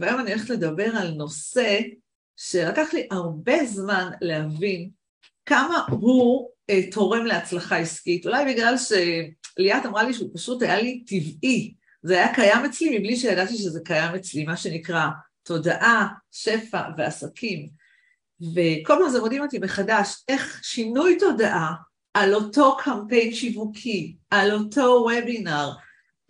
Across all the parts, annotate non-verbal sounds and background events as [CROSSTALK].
והיום אני הולכת לדבר על נושא שלקח לי הרבה זמן להבין כמה הוא אה, תורם להצלחה עסקית. אולי בגלל שליאת אמרה לי שהוא פשוט היה לי טבעי, זה היה קיים אצלי מבלי שידעתי שזה קיים אצלי, מה שנקרא תודעה, שפע ועסקים. וכל פעם זה מדהים אותי מחדש, איך שינוי תודעה על אותו קמפיין שיווקי, על אותו וובינר,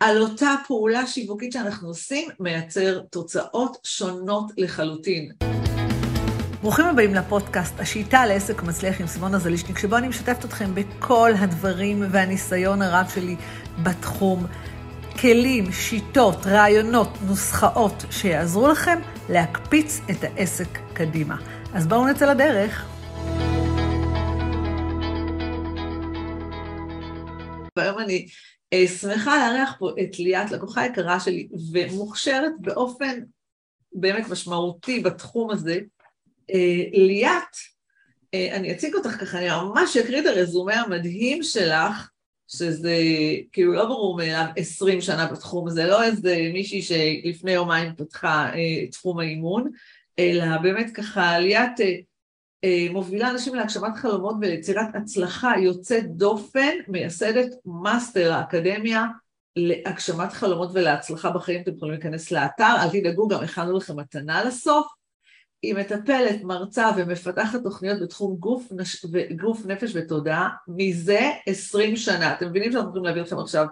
על אותה פעולה שיווקית שאנחנו עושים, מייצר תוצאות שונות לחלוטין. ברוכים הבאים לפודקאסט, השיטה לעסק מצליח עם סימונה זלישניק, שבו אני משתפת אתכם בכל הדברים והניסיון הרב שלי בתחום. כלים, שיטות, רעיונות, נוסחאות שיעזרו לכם להקפיץ את העסק קדימה. אז בואו נצא לדרך. והיום אני שמחה לארח פה את ליאת, לקוחה יקרה שלי, ומוכשרת באופן באמת משמעותי בתחום הזה. אה, ליאת, אה, אני אציג אותך ככה, אני ממש אקריא את הרזומה המדהים שלך, שזה כאילו לא ברור מאליו 20 שנה בתחום הזה, לא איזה מישהי שלפני יומיים פתחה תחום האימון, אלא באמת ככה ליאת אה, מובילה אנשים להגשמת חלומות וליצירת הצלחה יוצאת דופן, מייסדת מאסטר האקדמיה להגשמת חלומות ולהצלחה בחיים, אתם יכולים להיכנס לאתר, אל תדאגו, גם הכנו לכם מתנה לסוף. היא מטפלת, מרצה ומפתחת תוכניות בתחום גוף, נש... גוף נפש ותודעה מזה עשרים שנה. אתם מבינים שאנחנו יכולים להביא לכם עכשיו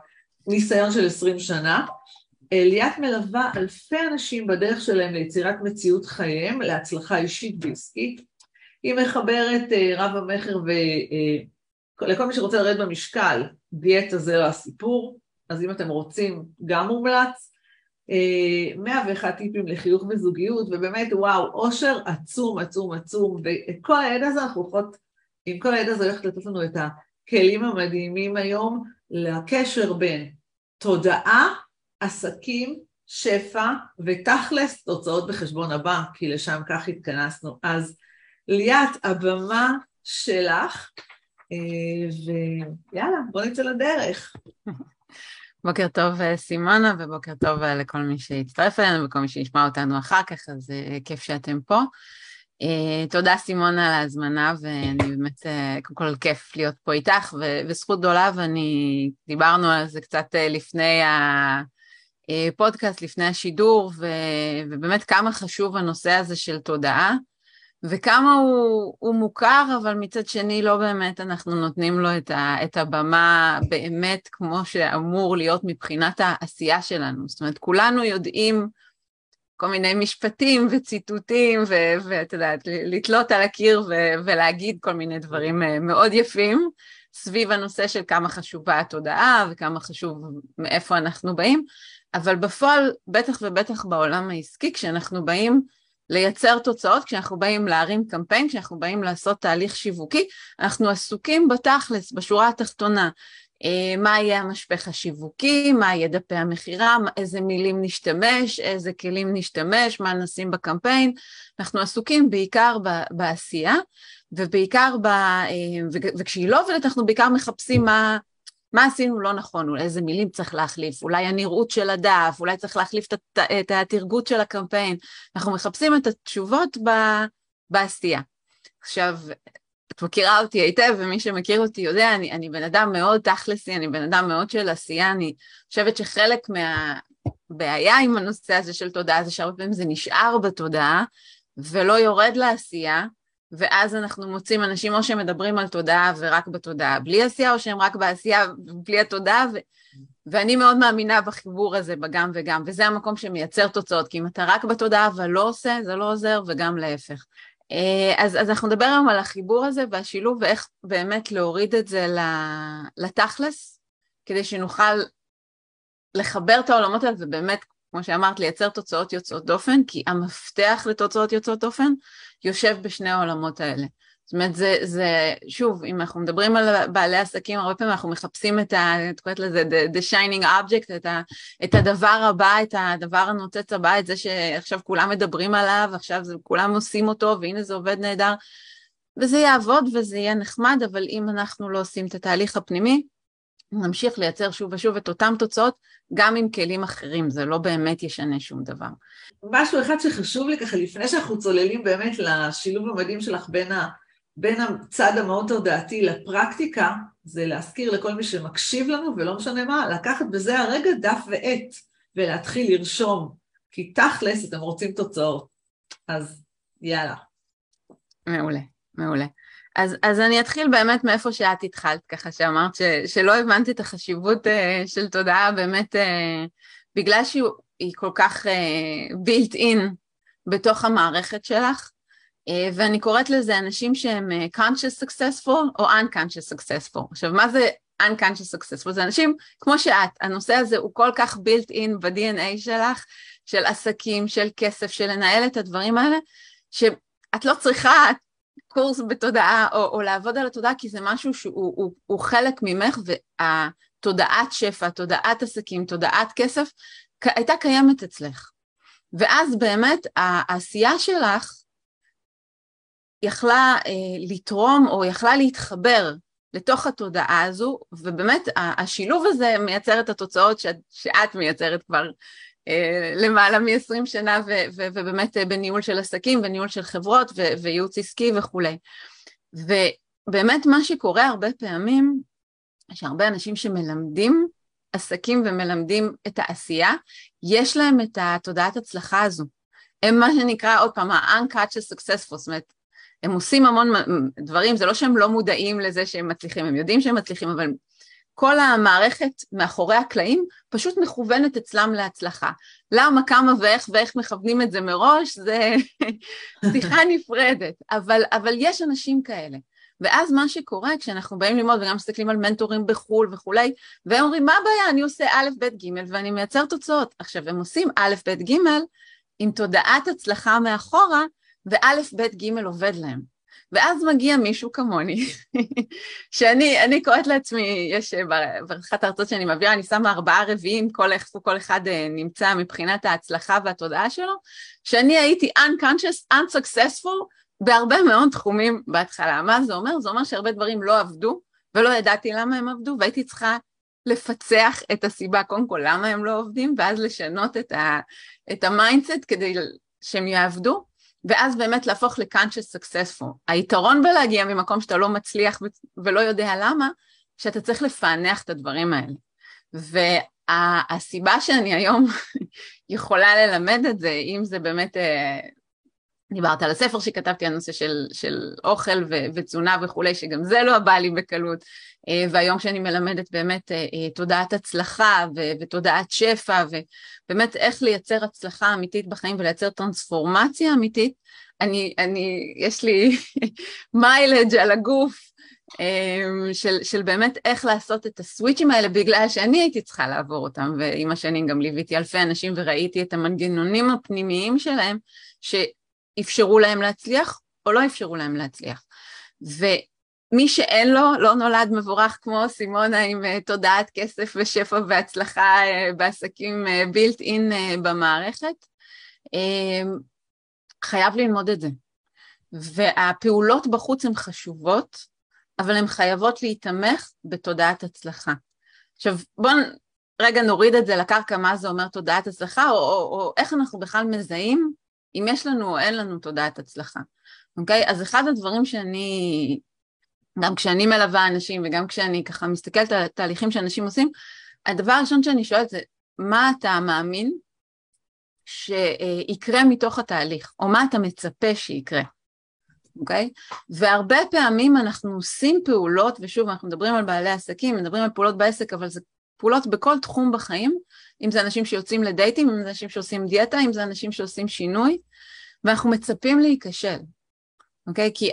ניסיון של עשרים שנה. ליאת מלווה אלפי אנשים בדרך שלהם ליצירת מציאות חייהם, להצלחה אישית ועסקית. היא מחברת אה, רב המכר ולכל אה, מי שרוצה לרדת במשקל, דיאטה זה לא הסיפור, אז אם אתם רוצים, גם מומלץ. 101 אה, טיפים לחיוך וזוגיות, ובאמת וואו, אושר עצום עצום עצום, וכל הידע הזה אנחנו הולכות, עם כל הידע הזה הולכת לתת לנו את הכלים המדהימים היום לקשר בין תודעה, עסקים, שפע ותכלס תוצאות בחשבון הבנק, כי לשם כך התכנסנו. אז ליאת, הבמה שלך, אה, ויאללה, בוא נצא לדרך. בוקר טוב אה, סימונה ובוקר טוב אה, לכל מי שהצטרף אלינו וכל מי שישמע אותנו אחר כך, אז כיף שאתם פה. תודה סימונה על ההזמנה ואני באמת, קודם כל כיף להיות פה איתך וזכות גדולה ואני, דיברנו על זה קצת לפני הפודקאסט, לפני השידור ובאמת כמה חשוב הנושא הזה של תודעה. וכמה הוא, הוא מוכר, אבל מצד שני לא באמת אנחנו נותנים לו את, ה, את הבמה באמת כמו שאמור להיות מבחינת העשייה שלנו. זאת אומרת, כולנו יודעים כל מיני משפטים וציטוטים, ואת יודעת, לתלות על הקיר ו- ולהגיד כל מיני דברים אה, מאוד יפים סביב הנושא של כמה חשובה התודעה וכמה חשוב מאיפה אנחנו באים, אבל בפועל, בטח ובטח בעולם העסקי, כשאנחנו באים לייצר תוצאות, כשאנחנו באים להרים קמפיין, כשאנחנו באים לעשות תהליך שיווקי, אנחנו עסוקים בתכלס, בשורה התחתונה. אה, מה יהיה המשפך השיווקי, מה יהיה דפי המכירה, איזה מילים נשתמש, איזה כלים נשתמש, מה נשים בקמפיין. אנחנו עסוקים בעיקר בעשייה, ובעיקר, ב, אה, וכשהיא לא עובדת אנחנו בעיקר מחפשים מה, מה עשינו לא נכון, אולי איזה מילים צריך להחליף, אולי הנראות של הדף, אולי צריך להחליף את התרגות של הקמפיין. אנחנו מחפשים את התשובות ב, בעשייה. עכשיו, את מכירה אותי היטב, ומי שמכיר אותי יודע, אני, אני בן אדם מאוד תכלסי, אני בן אדם מאוד של עשייה, אני חושבת שחלק מהבעיה עם הנושא הזה של תודעה זה שהרבה פעמים זה נשאר בתודעה ולא יורד לעשייה, ואז אנחנו מוצאים אנשים או שהם מדברים על תודעה ורק בתודעה בלי עשייה, או שהם רק בעשייה ובלי התודעה, ו... ואני מאוד מאמינה בחיבור הזה, בגם וגם, וזה המקום שמייצר תוצאות, כי אם אתה רק בתודעה אבל לא עושה, זה לא עוזר, וגם להפך. אה, אז, אז אנחנו נדבר היום על החיבור הזה והשילוב, ואיך באמת להוריד את זה לתכלס, כדי שנוכל לחבר את העולמות האלה, ובאמת, כמו שאמרת, לייצר תוצאות יוצאות דופן, כי המפתח לתוצאות יוצאות דופן יושב בשני העולמות האלה. זאת אומרת, זה, זה, שוב, אם אנחנו מדברים על בעלי עסקים, הרבה פעמים אנחנו מחפשים את ה... את קוראת לזה the, the shining object, את, ה, את הדבר הבא, את הדבר הנוצץ הבא, את זה שעכשיו כולם מדברים עליו, עכשיו זה, כולם עושים אותו, והנה זה עובד נהדר. וזה יעבוד וזה יהיה נחמד, אבל אם אנחנו לא עושים את התהליך הפנימי, נמשיך לייצר שוב ושוב את אותן תוצאות, גם עם כלים אחרים, זה לא באמת ישנה שום דבר. משהו אחד שחשוב לי ככה, לפני שאנחנו צוללים באמת לשילוב המדהים שלך בין, ה, בין הצד המאוד תודעתי לפרקטיקה, זה להזכיר לכל מי שמקשיב לנו, ולא משנה מה, לקחת בזה הרגע דף ועט, ולהתחיל לרשום, כי תכלס אתם רוצים תוצאות. אז יאללה. מעולה, מעולה. אז, אז אני אתחיל באמת מאיפה שאת התחלת, ככה שאמרת ש, שלא הבנת את החשיבות uh, של תודעה באמת uh, בגלל שהיא כל כך בילט uh, אין בתוך המערכת שלך, uh, ואני קוראת לזה אנשים שהם uh, conscious successful או unconscious successful. עכשיו, מה זה unconscious successful? זה אנשים כמו שאת, הנושא הזה הוא כל כך בילט אין ב-DNA שלך, של עסקים, של כסף, של לנהל את הדברים האלה, שאת לא צריכה, קורס בתודעה או, או לעבוד על התודעה, כי זה משהו שהוא הוא, הוא חלק ממך, והתודעת שפע, תודעת עסקים, תודעת כסף, הייתה קיימת אצלך. ואז באמת העשייה שלך יכלה אה, לתרום או יכלה להתחבר לתוך התודעה הזו, ובאמת השילוב הזה מייצר את התוצאות שאת, שאת מייצרת כבר למעלה מ-20 שנה ו- ו- ובאמת אה, בניהול של עסקים וניהול של חברות ו- וייעוץ עסקי וכולי. ובאמת מה שקורה הרבה פעמים, שהרבה אנשים שמלמדים עסקים ומלמדים את העשייה, יש להם את התודעת הצלחה הזו. הם מה שנקרא עוד פעם ה-unconscious successful, זאת אומרת, הם עושים המון דברים, זה לא שהם לא מודעים לזה שהם מצליחים, הם יודעים שהם מצליחים, אבל כל המערכת מאחורי הקלעים פשוט מכוונת אצלם להצלחה. למה, כמה ואיך ואיך מכוונים את זה מראש, זה [LAUGHS] שיחה נפרדת, אבל, אבל יש אנשים כאלה. ואז מה שקורה כשאנחנו באים ללמוד וגם מסתכלים על מנטורים בחו"ל וכולי, והם אומרים, מה הבעיה, אני עושה א', ב', ג', ואני מייצר תוצאות. עכשיו, הם עושים א', ב', ג', עם תודעת הצלחה מאחורה, וא', ב', ג' עובד להם. ואז מגיע מישהו כמוני, שאני קוראת לעצמי, יש אה, באחת ההרצאות שאני מעבירה, אני שמה ארבעה רביעים, כל איפה כל אחד אה, נמצא מבחינת ההצלחה והתודעה שלו, שאני הייתי unconscious, unsuccessful בהרבה מאוד תחומים בהתחלה. מה זה אומר? זה אומר שהרבה דברים לא עבדו, ולא ידעתי למה הם עבדו, והייתי צריכה לפצח את הסיבה, קודם כל למה הם לא עובדים, ואז לשנות את, את ה mindset כדי שהם יעבדו. ואז באמת להפוך ל-conscious successful. היתרון בלהגיע ממקום שאתה לא מצליח ולא יודע למה, שאתה צריך לפענח את הדברים האלה. והסיבה שאני היום [LAUGHS] יכולה ללמד את זה, אם זה באמת, אה, דיברת על הספר שכתבתי על נושא של, של אוכל ו, ותזונה וכולי, שגם זה לא בא לי בקלות, והיום שאני מלמדת באמת אה, תודעת הצלחה ו, ותודעת שפע, ובאמת איך לייצר הצלחה אמיתית בחיים ולייצר טרנספורמציה אמיתית, אני, אני, יש לי [LAUGHS] מיילג' על הגוף של, של באמת איך לעשות את הסוויצ'ים האלה בגלל שאני הייתי צריכה לעבור אותם ועם השנים גם ליוויתי אלפי אנשים וראיתי את המנגנונים הפנימיים שלהם שאפשרו להם להצליח או לא אפשרו להם להצליח. ומי שאין לו, לא נולד מבורך כמו סימונה עם uh, תודעת כסף ושפע והצלחה uh, בעסקים בילט uh, אין במערכת. חייב ללמוד את זה. והפעולות בחוץ הן חשובות, אבל הן חייבות להיתמך בתודעת הצלחה. עכשיו בואו רגע נוריד את זה לקרקע, מה זה אומר תודעת הצלחה, או, או, או איך אנחנו בכלל מזהים אם יש לנו או אין לנו תודעת הצלחה, אוקיי? אז אחד הדברים שאני, גם כשאני מלווה אנשים וגם כשאני ככה מסתכלת על התהליכים שאנשים עושים, הדבר הראשון שאני שואלת זה, מה אתה מאמין שיקרה מתוך התהליך, או מה אתה מצפה שיקרה, אוקיי? Okay? והרבה פעמים אנחנו עושים פעולות, ושוב, אנחנו מדברים על בעלי עסקים, מדברים על פעולות בעסק, אבל זה פעולות בכל תחום בחיים, אם זה אנשים שיוצאים לדייטים, אם זה אנשים שעושים דיאטה, אם זה אנשים שעושים שינוי, ואנחנו מצפים להיכשל, אוקיי? Okay? כי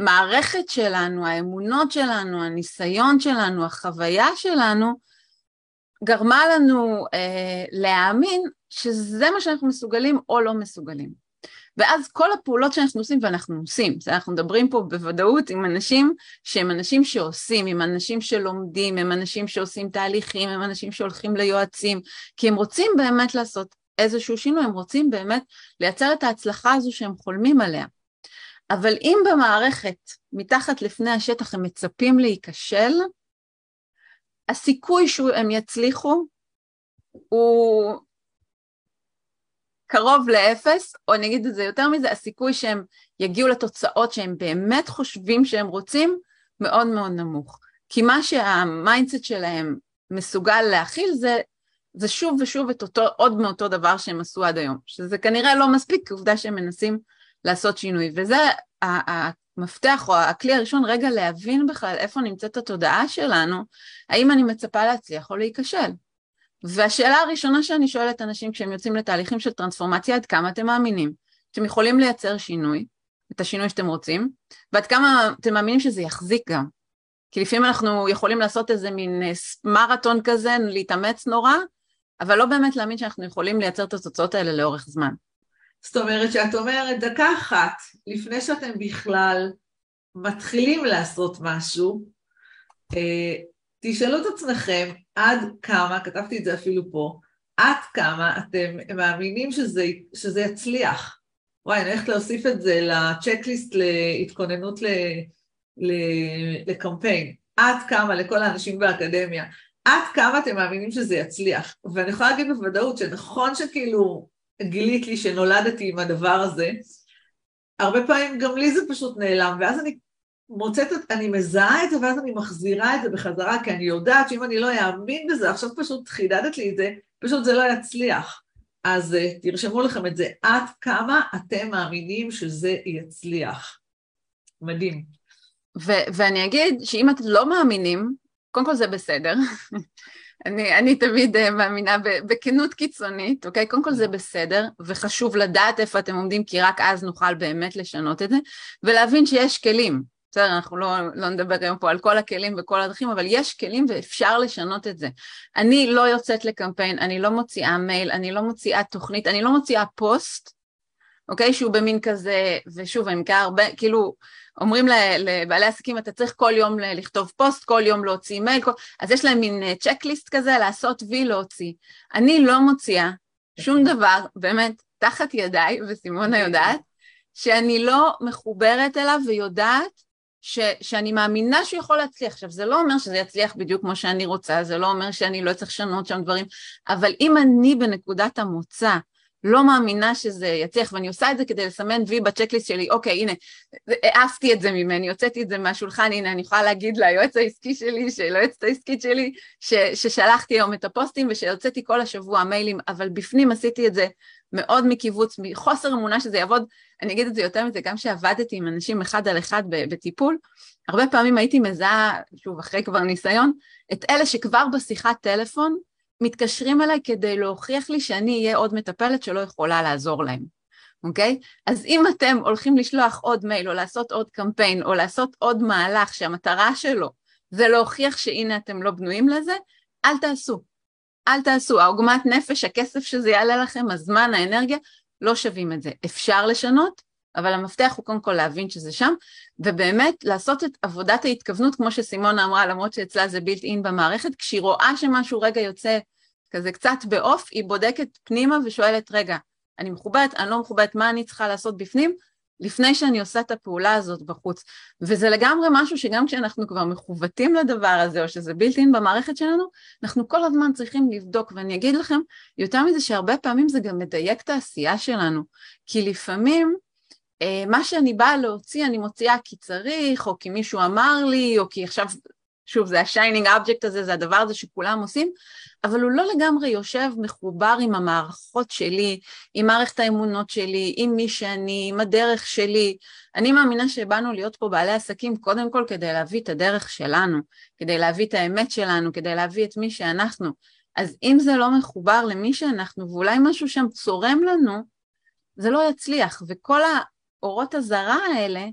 המערכת שלנו, האמונות שלנו, הניסיון שלנו, החוויה שלנו, גרמה לנו אה, להאמין שזה מה שאנחנו מסוגלים או לא מסוגלים. ואז כל הפעולות שאנחנו עושים, ואנחנו עושים, אנחנו מדברים פה בוודאות עם אנשים שהם אנשים שעושים, עם אנשים שלומדים, הם אנשים שעושים תהליכים, הם אנשים שהולכים ליועצים, כי הם רוצים באמת לעשות איזשהו שינוי, הם רוצים באמת לייצר את ההצלחה הזו שהם חולמים עליה. אבל אם במערכת, מתחת לפני השטח, הם מצפים להיכשל, הסיכוי שהם יצליחו הוא קרוב לאפס, או אני אגיד את זה יותר מזה, הסיכוי שהם יגיעו לתוצאות שהם באמת חושבים שהם רוצים, מאוד מאוד נמוך. כי מה שה mindset שלהם מסוגל להכיל זה, זה שוב ושוב את אותו, עוד מאותו דבר שהם עשו עד היום, שזה כנראה לא מספיק, עובדה שהם מנסים לעשות שינוי, וזה המפתח או הכלי הראשון, רגע להבין בכלל איפה נמצאת התודעה שלנו, האם אני מצפה להצליח או להיכשל. והשאלה הראשונה שאני שואלת אנשים כשהם יוצאים לתהליכים של טרנספורמציה, עד כמה אתם מאמינים שאתם יכולים לייצר שינוי, את השינוי שאתם רוצים, ועד כמה אתם מאמינים שזה יחזיק גם. כי לפעמים אנחנו יכולים לעשות איזה מין אה, מרתון כזה, להתאמץ נורא, אבל לא באמת להאמין שאנחנו יכולים לייצר את התוצאות האלה לאורך זמן. זאת אומרת שאת אומרת, דקה אחת לפני שאתם בכלל מתחילים לעשות משהו, אה, תשאלו את עצמכם עד כמה, כתבתי את זה אפילו פה, עד כמה אתם מאמינים שזה, שזה יצליח. וואי, אני הולכת להוסיף את זה לצ'קליסט להתכוננות ל, ל, לקמפיין. עד כמה לכל האנשים באקדמיה, עד כמה אתם מאמינים שזה יצליח. ואני יכולה להגיד בוודאות שנכון שכאילו גילית לי שנולדתי עם הדבר הזה, הרבה פעמים גם לי זה פשוט נעלם, ואז אני מוצאת, אני מזהה את זה ואז אני מחזירה את זה בחזרה, כי אני יודעת שאם אני לא אאמין בזה, עכשיו פשוט חידדת לי את זה, פשוט זה לא יצליח. אז אה, תרשמו לכם את זה, עד כמה אתם מאמינים שזה יצליח. מדהים. ו- ואני אגיד שאם אתם לא מאמינים, קודם כל זה בסדר. אני, אני תמיד uh, מאמינה בכנות קיצונית, אוקיי? קודם כל זה בסדר, וחשוב לדעת איפה אתם עומדים, כי רק אז נוכל באמת לשנות את זה, ולהבין שיש כלים. בסדר, אנחנו לא, לא נדבר היום פה על כל הכלים וכל הדרכים, אבל יש כלים ואפשר לשנות את זה. אני לא יוצאת לקמפיין, אני לא מוציאה מייל, אני לא מוציאה תוכנית, אני לא מוציאה פוסט, אוקיי? שהוא במין כזה, ושוב, אני מכירה הרבה, כאילו, אומרים לבעלי עסקים, אתה צריך כל יום לכתוב פוסט, כל יום להוציא מייל, כל... אז יש להם מין צ'קליסט כזה, לעשות וי להוציא. אני לא מוציאה שום דבר, באמת, תחת ידיי, וסימונה יודעת, שאני לא מחוברת אליו ויודעת ש, שאני מאמינה שהוא יכול להצליח. עכשיו, זה לא אומר שזה יצליח בדיוק כמו שאני רוצה, זה לא אומר שאני לא אצטרך לשנות שם דברים, אבל אם אני בנקודת המוצא לא מאמינה שזה יצליח, ואני עושה את זה כדי לסמן וי בצ'קליסט שלי, אוקיי, הנה, העפתי את זה ממני, הוצאתי את זה מהשולחן, הנה, אני יכולה להגיד ליועץ העסקי שלי, ליועצת העסקית שלי, ש, ששלחתי היום את הפוסטים ושהוצאתי כל השבוע מיילים, אבל בפנים עשיתי את זה מאוד מקיבוץ, מחוסר אמונה שזה יעבוד, אני אגיד את זה יותר מזה, גם שעבדתי עם אנשים אחד על אחד בטיפול, הרבה פעמים הייתי מזהה, שוב, אחרי כבר ניסיון, את אלה שכבר בשיחת טלפון מתקשרים אליי כדי להוכיח לי שאני אהיה עוד מטפלת שלא יכולה לעזור להם, אוקיי? אז אם אתם הולכים לשלוח עוד מייל או לעשות עוד קמפיין או לעשות עוד מהלך שהמטרה שלו זה להוכיח שהנה אתם לא בנויים לזה, אל תעשו. אל תעשו, העוגמת נפש, הכסף שזה יעלה לכם, הזמן, האנרגיה, לא שווים את זה. אפשר לשנות, אבל המפתח הוא קודם כל להבין שזה שם, ובאמת לעשות את עבודת ההתכוונות, כמו שסימונה אמרה, למרות שאצלה זה בילט אין במערכת, כשהיא רואה שמשהו רגע יוצא כזה קצת בעוף, היא בודקת פנימה ושואלת, רגע, אני מחוברת, אני לא מחוברת, מה אני צריכה לעשות בפנים? לפני שאני עושה את הפעולה הזאת בחוץ. וזה לגמרי משהו שגם כשאנחנו כבר מכוותים לדבר הזה, או שזה בלתי אין במערכת שלנו, אנחנו כל הזמן צריכים לבדוק. ואני אגיד לכם, יותר מזה שהרבה פעמים זה גם מדייק את העשייה שלנו. כי לפעמים מה שאני באה להוציא אני מוציאה כי צריך, או כי מישהו אמר לי, או כי עכשיו שוב, זה ה shining object הזה, זה הדבר הזה שכולם עושים, אבל הוא לא לגמרי יושב מחובר עם המערכות שלי, עם מערכת האמונות שלי, עם מי שאני, עם הדרך שלי. אני מאמינה שבאנו להיות פה בעלי עסקים קודם כל כדי להביא את הדרך שלנו, כדי להביא את האמת שלנו, כדי להביא את מי שאנחנו. אז אם זה לא מחובר למי שאנחנו, ואולי משהו שם צורם לנו, זה לא יצליח. וכל האורות הזרה האלה,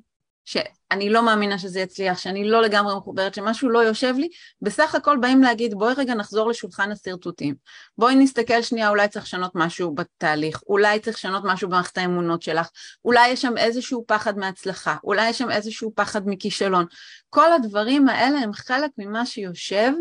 שאני לא מאמינה שזה יצליח, שאני לא לגמרי מחוברת, שמשהו לא יושב לי, בסך הכל באים להגיד בואי רגע נחזור לשולחן השרטוטים, בואי נסתכל שנייה אולי צריך לשנות משהו בתהליך, אולי צריך לשנות משהו במערכת האמונות שלך, אולי יש שם איזשהו פחד מהצלחה, אולי יש שם איזשהו פחד מכישלון, כל הדברים האלה הם חלק ממה שיושב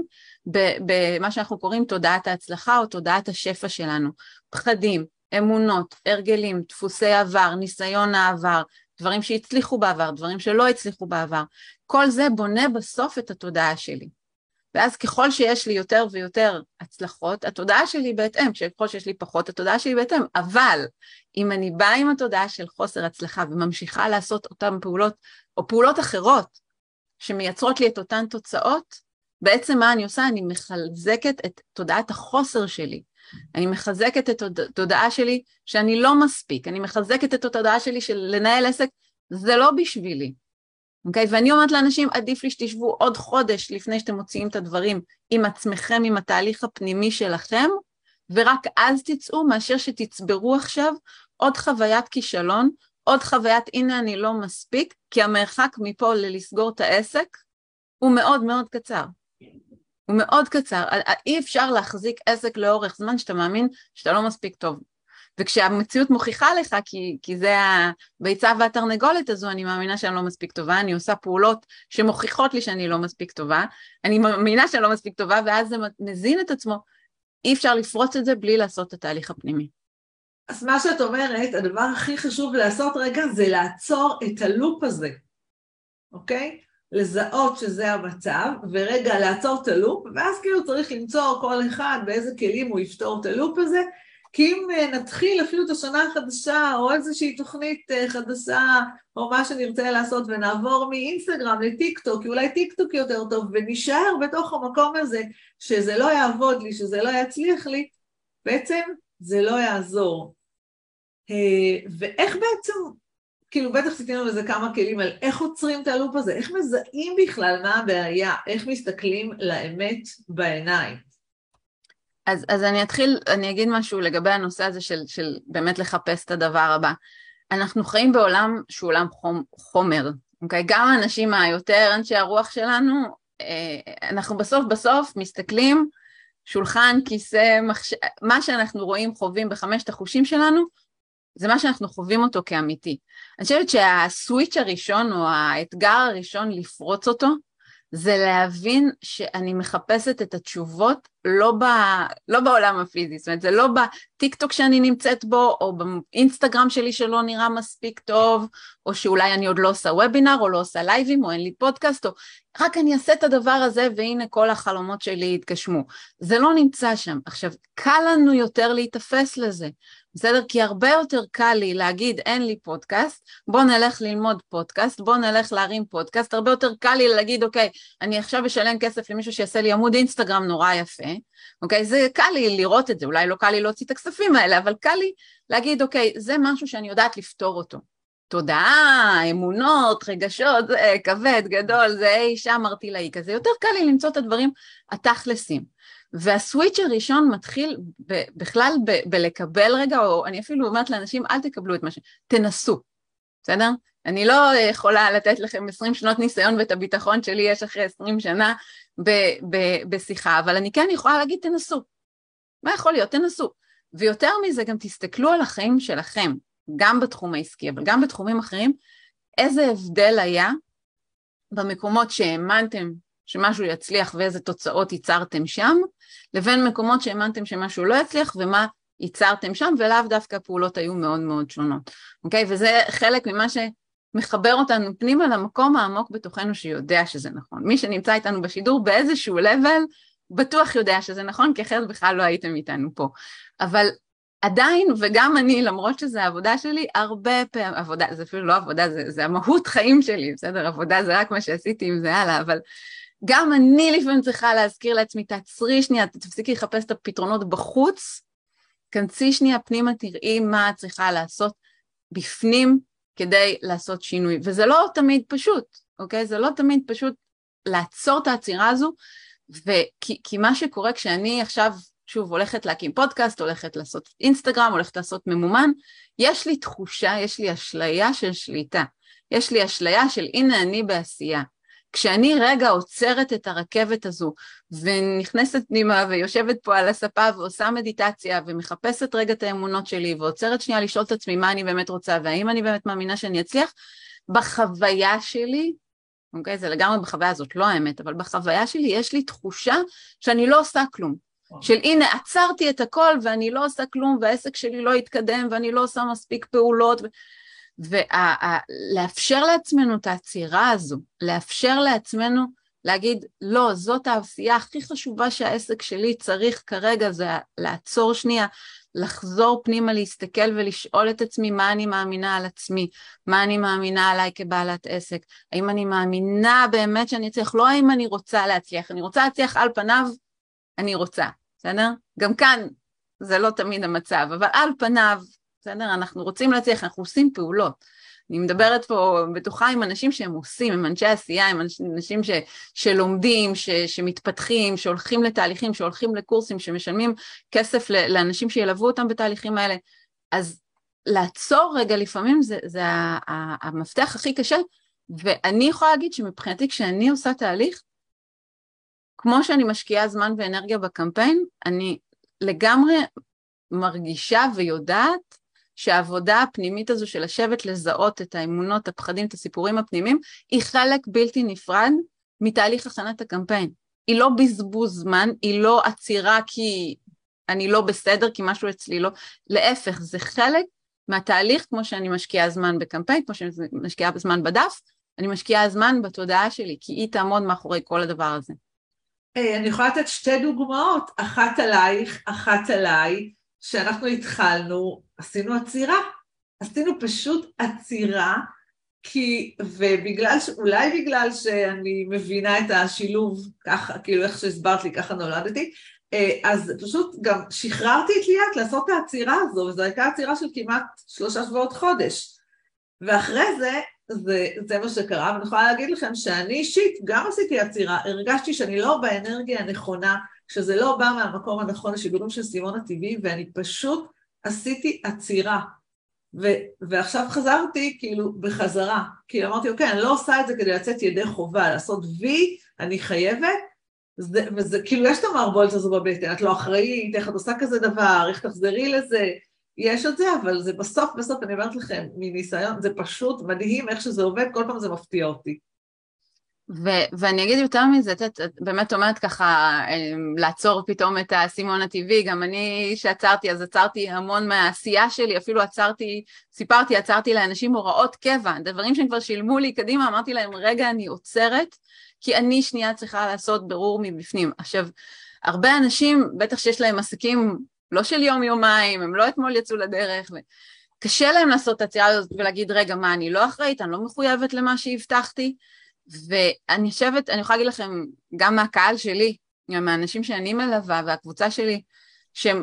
במה שאנחנו קוראים תודעת ההצלחה או תודעת השפע שלנו, פחדים, אמונות, הרגלים, דפוסי עבר, ניסיון העבר, דברים שהצליחו בעבר, דברים שלא הצליחו בעבר. כל זה בונה בסוף את התודעה שלי. ואז ככל שיש לי יותר ויותר הצלחות, התודעה שלי בהתאם, ככל שיש לי פחות, התודעה שלי בהתאם, אבל אם אני באה עם התודעה של חוסר הצלחה וממשיכה לעשות אותן פעולות, או פעולות אחרות, שמייצרות לי את אותן תוצאות, בעצם מה אני עושה? אני מחזקת את תודעת החוסר שלי. אני מחזקת את התודעה שלי שאני לא מספיק, אני מחזקת את התודעה שלי של לנהל עסק, זה לא בשבילי. אוקיי? Okay? ואני אומרת לאנשים, עדיף לי שתשבו עוד חודש לפני שאתם מוציאים את הדברים עם עצמכם, עם התהליך הפנימי שלכם, ורק אז תצאו, מאשר שתצברו עכשיו עוד חוויית כישלון, עוד חוויית הנה אני לא מספיק, כי המרחק מפה ללסגור את העסק הוא מאוד מאוד קצר. הוא מאוד קצר, אי אפשר להחזיק עסק לאורך זמן שאתה מאמין שאתה לא מספיק טוב. וכשהמציאות מוכיחה לך, כי, כי זה הביצה והתרנגולת הזו, אני מאמינה שאני לא מספיק טובה, אני עושה פעולות שמוכיחות לי שאני לא מספיק טובה, אני מאמינה שאני לא מספיק טובה, ואז זה מזין את עצמו. אי אפשר לפרוץ את זה בלי לעשות את התהליך הפנימי. אז מה שאת אומרת, הדבר הכי חשוב לעשות רגע זה לעצור את הלופ הזה, אוקיי? לזהות שזה המצב, ורגע לעצור את הלופ, ואז כאילו צריך למצוא כל אחד באיזה כלים הוא יפתור את הלופ הזה, כי אם אה, נתחיל אפילו את השנה החדשה, או איזושהי תוכנית אה, חדשה, או מה שנרצה לעשות, ונעבור מאינסטגרם לטיק טוק, כי אולי טיק טוק יותר טוב, ונישאר בתוך המקום הזה, שזה לא יעבוד לי, שזה לא יצליח לי, בעצם זה לא יעזור. אה, ואיך בעצם, כאילו בטח עשיתי לנו איזה כמה כלים על איך עוצרים את הלופ הזה, איך מזהים בכלל מה הבעיה, איך מסתכלים לאמת בעיניים. אז, אז אני אתחיל, אני אגיד משהו לגבי הנושא הזה של, של באמת לחפש את הדבר הבא. אנחנו חיים בעולם שהוא עולם חום, חומר, אוקיי? גם האנשים היותר אנשי הרוח שלנו, אה, אנחנו בסוף בסוף מסתכלים, שולחן, כיסא, מחש... מה שאנחנו רואים, חווים בחמשת החושים שלנו, זה מה שאנחנו חווים אותו כאמיתי. אני חושבת שהסוויץ' הראשון או האתגר הראשון לפרוץ אותו, זה להבין שאני מחפשת את התשובות לא, ב, לא בעולם הפיזי, זאת אומרת זה לא בטיק טוק שאני נמצאת בו או באינסטגרם שלי שלא נראה מספיק טוב או שאולי אני עוד לא עושה וובינר או לא עושה לייבים או אין לי פודקאסט או רק אני אעשה את הדבר הזה והנה כל החלומות שלי יתגשמו. זה לא נמצא שם. עכשיו, קל לנו יותר להיתפס לזה. בסדר? כי הרבה יותר קל לי להגיד אין לי פודקאסט, בוא נלך ללמוד פודקאסט, בוא נלך להרים פודקאסט, הרבה יותר קל לי להגיד אוקיי, אני עכשיו אשלם כסף למישהו שיעשה לי עמוד אינסטגרם נורא יפה, אוקיי? זה קל לי לראות את זה, אולי לא קל לי להוציא את הכספים האלה, אבל קל לי להגיד אוקיי, זה משהו שאני יודעת לפתור אותו. תודעה, אמונות, רגשות, זה כבד, גדול, זה אי שם ארטילאי כזה, יותר קל לי למצוא את הדברים התכלסים. והסוויץ' הראשון מתחיל ב- בכלל ב- בלקבל רגע, או אני אפילו אומרת לאנשים, אל תקבלו את מה ש... תנסו, בסדר? אני לא יכולה לתת לכם 20 שנות ניסיון ואת הביטחון שלי יש אחרי 20 שנה ב- ב- בשיחה, אבל אני כן יכולה להגיד, תנסו. מה יכול להיות? תנסו. ויותר מזה, גם תסתכלו על החיים שלכם, גם בתחום העסקי, אבל גם בתחומים אחרים, איזה הבדל היה במקומות שהאמנתם שמשהו יצליח ואיזה תוצאות ייצרתם שם, לבין מקומות שהאמנתם שמשהו לא יצליח ומה ייצרתם שם, ולאו דווקא הפעולות היו מאוד מאוד שונות, אוקיי? וזה חלק ממה שמחבר אותנו פנימה למקום העמוק בתוכנו שיודע שזה נכון. מי שנמצא איתנו בשידור באיזשהו level, בטוח יודע שזה נכון, כי אחרת בכלל לא הייתם איתנו פה. אבל עדיין, וגם אני, למרות שזו העבודה שלי, הרבה פעמים, עבודה, זה אפילו לא עבודה, זה, זה המהות חיים שלי, בסדר? עבודה זה רק מה שעשיתי עם זה הלאה, אבל גם אני לפעמים צריכה להזכיר לעצמי, תעצרי שנייה, תפסיקי לחפש את הפתרונות בחוץ, כנסי שנייה פנימה, תראי מה את צריכה לעשות בפנים כדי לעשות שינוי. וזה לא תמיד פשוט, אוקיי? זה לא תמיד פשוט לעצור את העצירה הזו, וכי, כי מה שקורה כשאני עכשיו, שוב, הולכת להקים פודקאסט, הולכת לעשות אינסטגרם, הולכת לעשות ממומן, יש לי תחושה, יש לי אשליה של שליטה. יש לי אשליה של הנה אני בעשייה. כשאני רגע עוצרת את הרכבת הזו ונכנסת פנימה ויושבת פה על הספה ועושה מדיטציה ומחפשת רגע את האמונות שלי ועוצרת שנייה לשאול את עצמי מה אני באמת רוצה והאם אני באמת מאמינה שאני אצליח, בחוויה שלי, אוקיי, זה לגמרי בחוויה הזאת, לא האמת, אבל בחוויה שלי יש לי תחושה שאני לא עושה כלום. של הנה עצרתי את הכל ואני לא עושה כלום והעסק שלי לא יתקדם ואני לא עושה מספיק פעולות ולאפשר לעצמנו את העצירה הזו, לאפשר לעצמנו להגיד, לא, זאת העשייה הכי חשובה שהעסק שלי צריך כרגע, זה לעצור שנייה, לחזור פנימה, להסתכל ולשאול את עצמי מה אני מאמינה על עצמי, מה אני מאמינה עליי כבעלת עסק, האם אני מאמינה באמת שאני אצליח, לא האם אני רוצה להצליח, אני רוצה להצליח על פניו, אני רוצה, בסדר? גם כאן זה לא תמיד המצב, אבל על פניו, בסדר? אנחנו רוצים להצליח, אנחנו עושים פעולות. אני מדברת פה בטוחה עם אנשים שהם עושים, הם אנשי עשייה, הם אנשים ש, שלומדים, ש, שמתפתחים, שהולכים לתהליכים, שהולכים לקורסים, שמשלמים כסף לאנשים שילוו אותם בתהליכים האלה. אז לעצור רגע לפעמים זה, זה המפתח הכי קשה, ואני יכולה להגיד שמבחינתי כשאני עושה תהליך, כמו שאני משקיעה זמן ואנרגיה בקמפיין, אני לגמרי מרגישה ויודעת שהעבודה הפנימית הזו של לשבת לזהות את האמונות, הפחדים, את הסיפורים הפנימיים, היא חלק בלתי נפרד מתהליך הכנת הקמפיין. היא לא בזבוז זמן, היא לא עצירה כי אני לא בסדר, כי משהו אצלי לא, להפך, זה חלק מהתהליך כמו שאני משקיעה זמן בקמפיין, כמו שאני משקיעה זמן בדף, אני משקיעה זמן בתודעה שלי, כי היא תעמוד מאחורי כל הדבר הזה. Hey, אני יכולה לתת שתי דוגמאות, אחת עלייך, אחת עליי. כשאנחנו התחלנו, עשינו עצירה. עשינו פשוט עצירה, כי, ובגלל, אולי בגלל שאני מבינה את השילוב, ככה, כאילו איך שהסברת לי, ככה נולדתי, אה, אז פשוט גם שחררתי את ליאת לעשות את העצירה הזו, וזו הייתה עצירה של כמעט שלושה שבועות חודש. ואחרי זה, זה, זה מה שקרה, ואני יכולה להגיד לכם שאני אישית גם עשיתי עצירה, הרגשתי שאני לא באנרגיה הנכונה, שזה לא בא מהמקום הנכון לשידורים של סימון הטבעי, ואני פשוט עשיתי עצירה. ו- ועכשיו חזרתי כאילו בחזרה, כי אמרתי, אוקיי, אני לא עושה את זה כדי לצאת ידי חובה, לעשות וי, אני חייבת, זה, וזה כאילו, יש את המערבולת הזו בבטן, את לא אחראית, איך את עושה כזה דבר, איך תחזרי לזה, יש את זה, אבל זה בסוף, בסוף, אני אומרת לכם, מניסיון, זה פשוט מדהים איך שזה עובד, כל פעם זה מפתיע אותי. ו- ואני אגיד יותר מזה, את, את באמת אומרת ככה, אמ, לעצור פתאום את האסימון הטבעי, גם אני שעצרתי, אז עצרתי המון מהעשייה שלי, אפילו עצרתי, סיפרתי, עצרתי לאנשים הוראות קבע, דברים שהם כבר שילמו לי קדימה, אמרתי להם, רגע, אני עוצרת, כי אני שנייה צריכה לעשות ברור מבפנים. עכשיו, הרבה אנשים, בטח שיש להם עסקים לא של יום-יומיים, הם לא אתמול יצאו לדרך, ו... קשה להם לעשות את העצירה הזאת ולהגיד, רגע, מה, אני לא אחראית, אני לא מחויבת למה שהבטחתי, ואני חושבת, אני יכולה להגיד לכם, גם מהקהל שלי, גם מהאנשים שאני מלווה והקבוצה שלי, שהם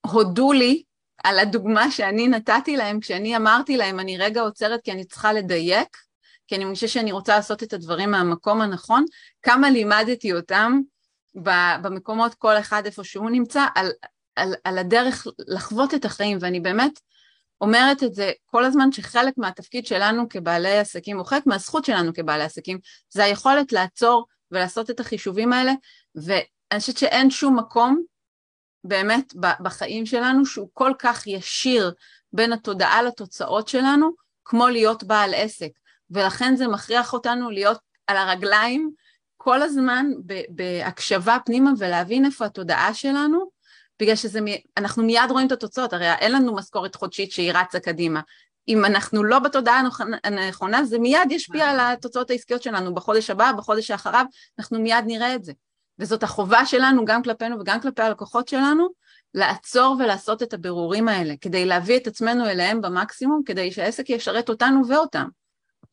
הודו לי על הדוגמה שאני נתתי להם כשאני אמרתי להם, אני רגע עוצרת כי אני צריכה לדייק, כי אני מרגישה שאני רוצה לעשות את הדברים מהמקום הנכון, כמה לימדתי אותם במקומות כל אחד איפה שהוא נמצא, על, על, על הדרך לחוות את החיים, ואני באמת אומרת את זה כל הזמן שחלק מהתפקיד שלנו כבעלי עסקים, או חלק מהזכות שלנו כבעלי עסקים, זה היכולת לעצור ולעשות את החישובים האלה, ואני חושבת שאין שום מקום באמת בחיים שלנו שהוא כל כך ישיר בין התודעה לתוצאות שלנו, כמו להיות בעל עסק, ולכן זה מכריח אותנו להיות על הרגליים כל הזמן בהקשבה פנימה ולהבין איפה התודעה שלנו, בגלל שאנחנו מיד רואים את התוצאות, הרי אין לנו משכורת חודשית שהיא רצה קדימה. אם אנחנו לא בתודעה הנכונה, זה מיד ישפיע על התוצאות העסקיות שלנו בחודש הבא, בחודש שאחריו, אנחנו מיד נראה את זה. וזאת החובה שלנו, גם כלפינו וגם כלפי הלקוחות שלנו, לעצור ולעשות את הבירורים האלה, כדי להביא את עצמנו אליהם במקסימום, כדי שהעסק ישרת אותנו ואותם.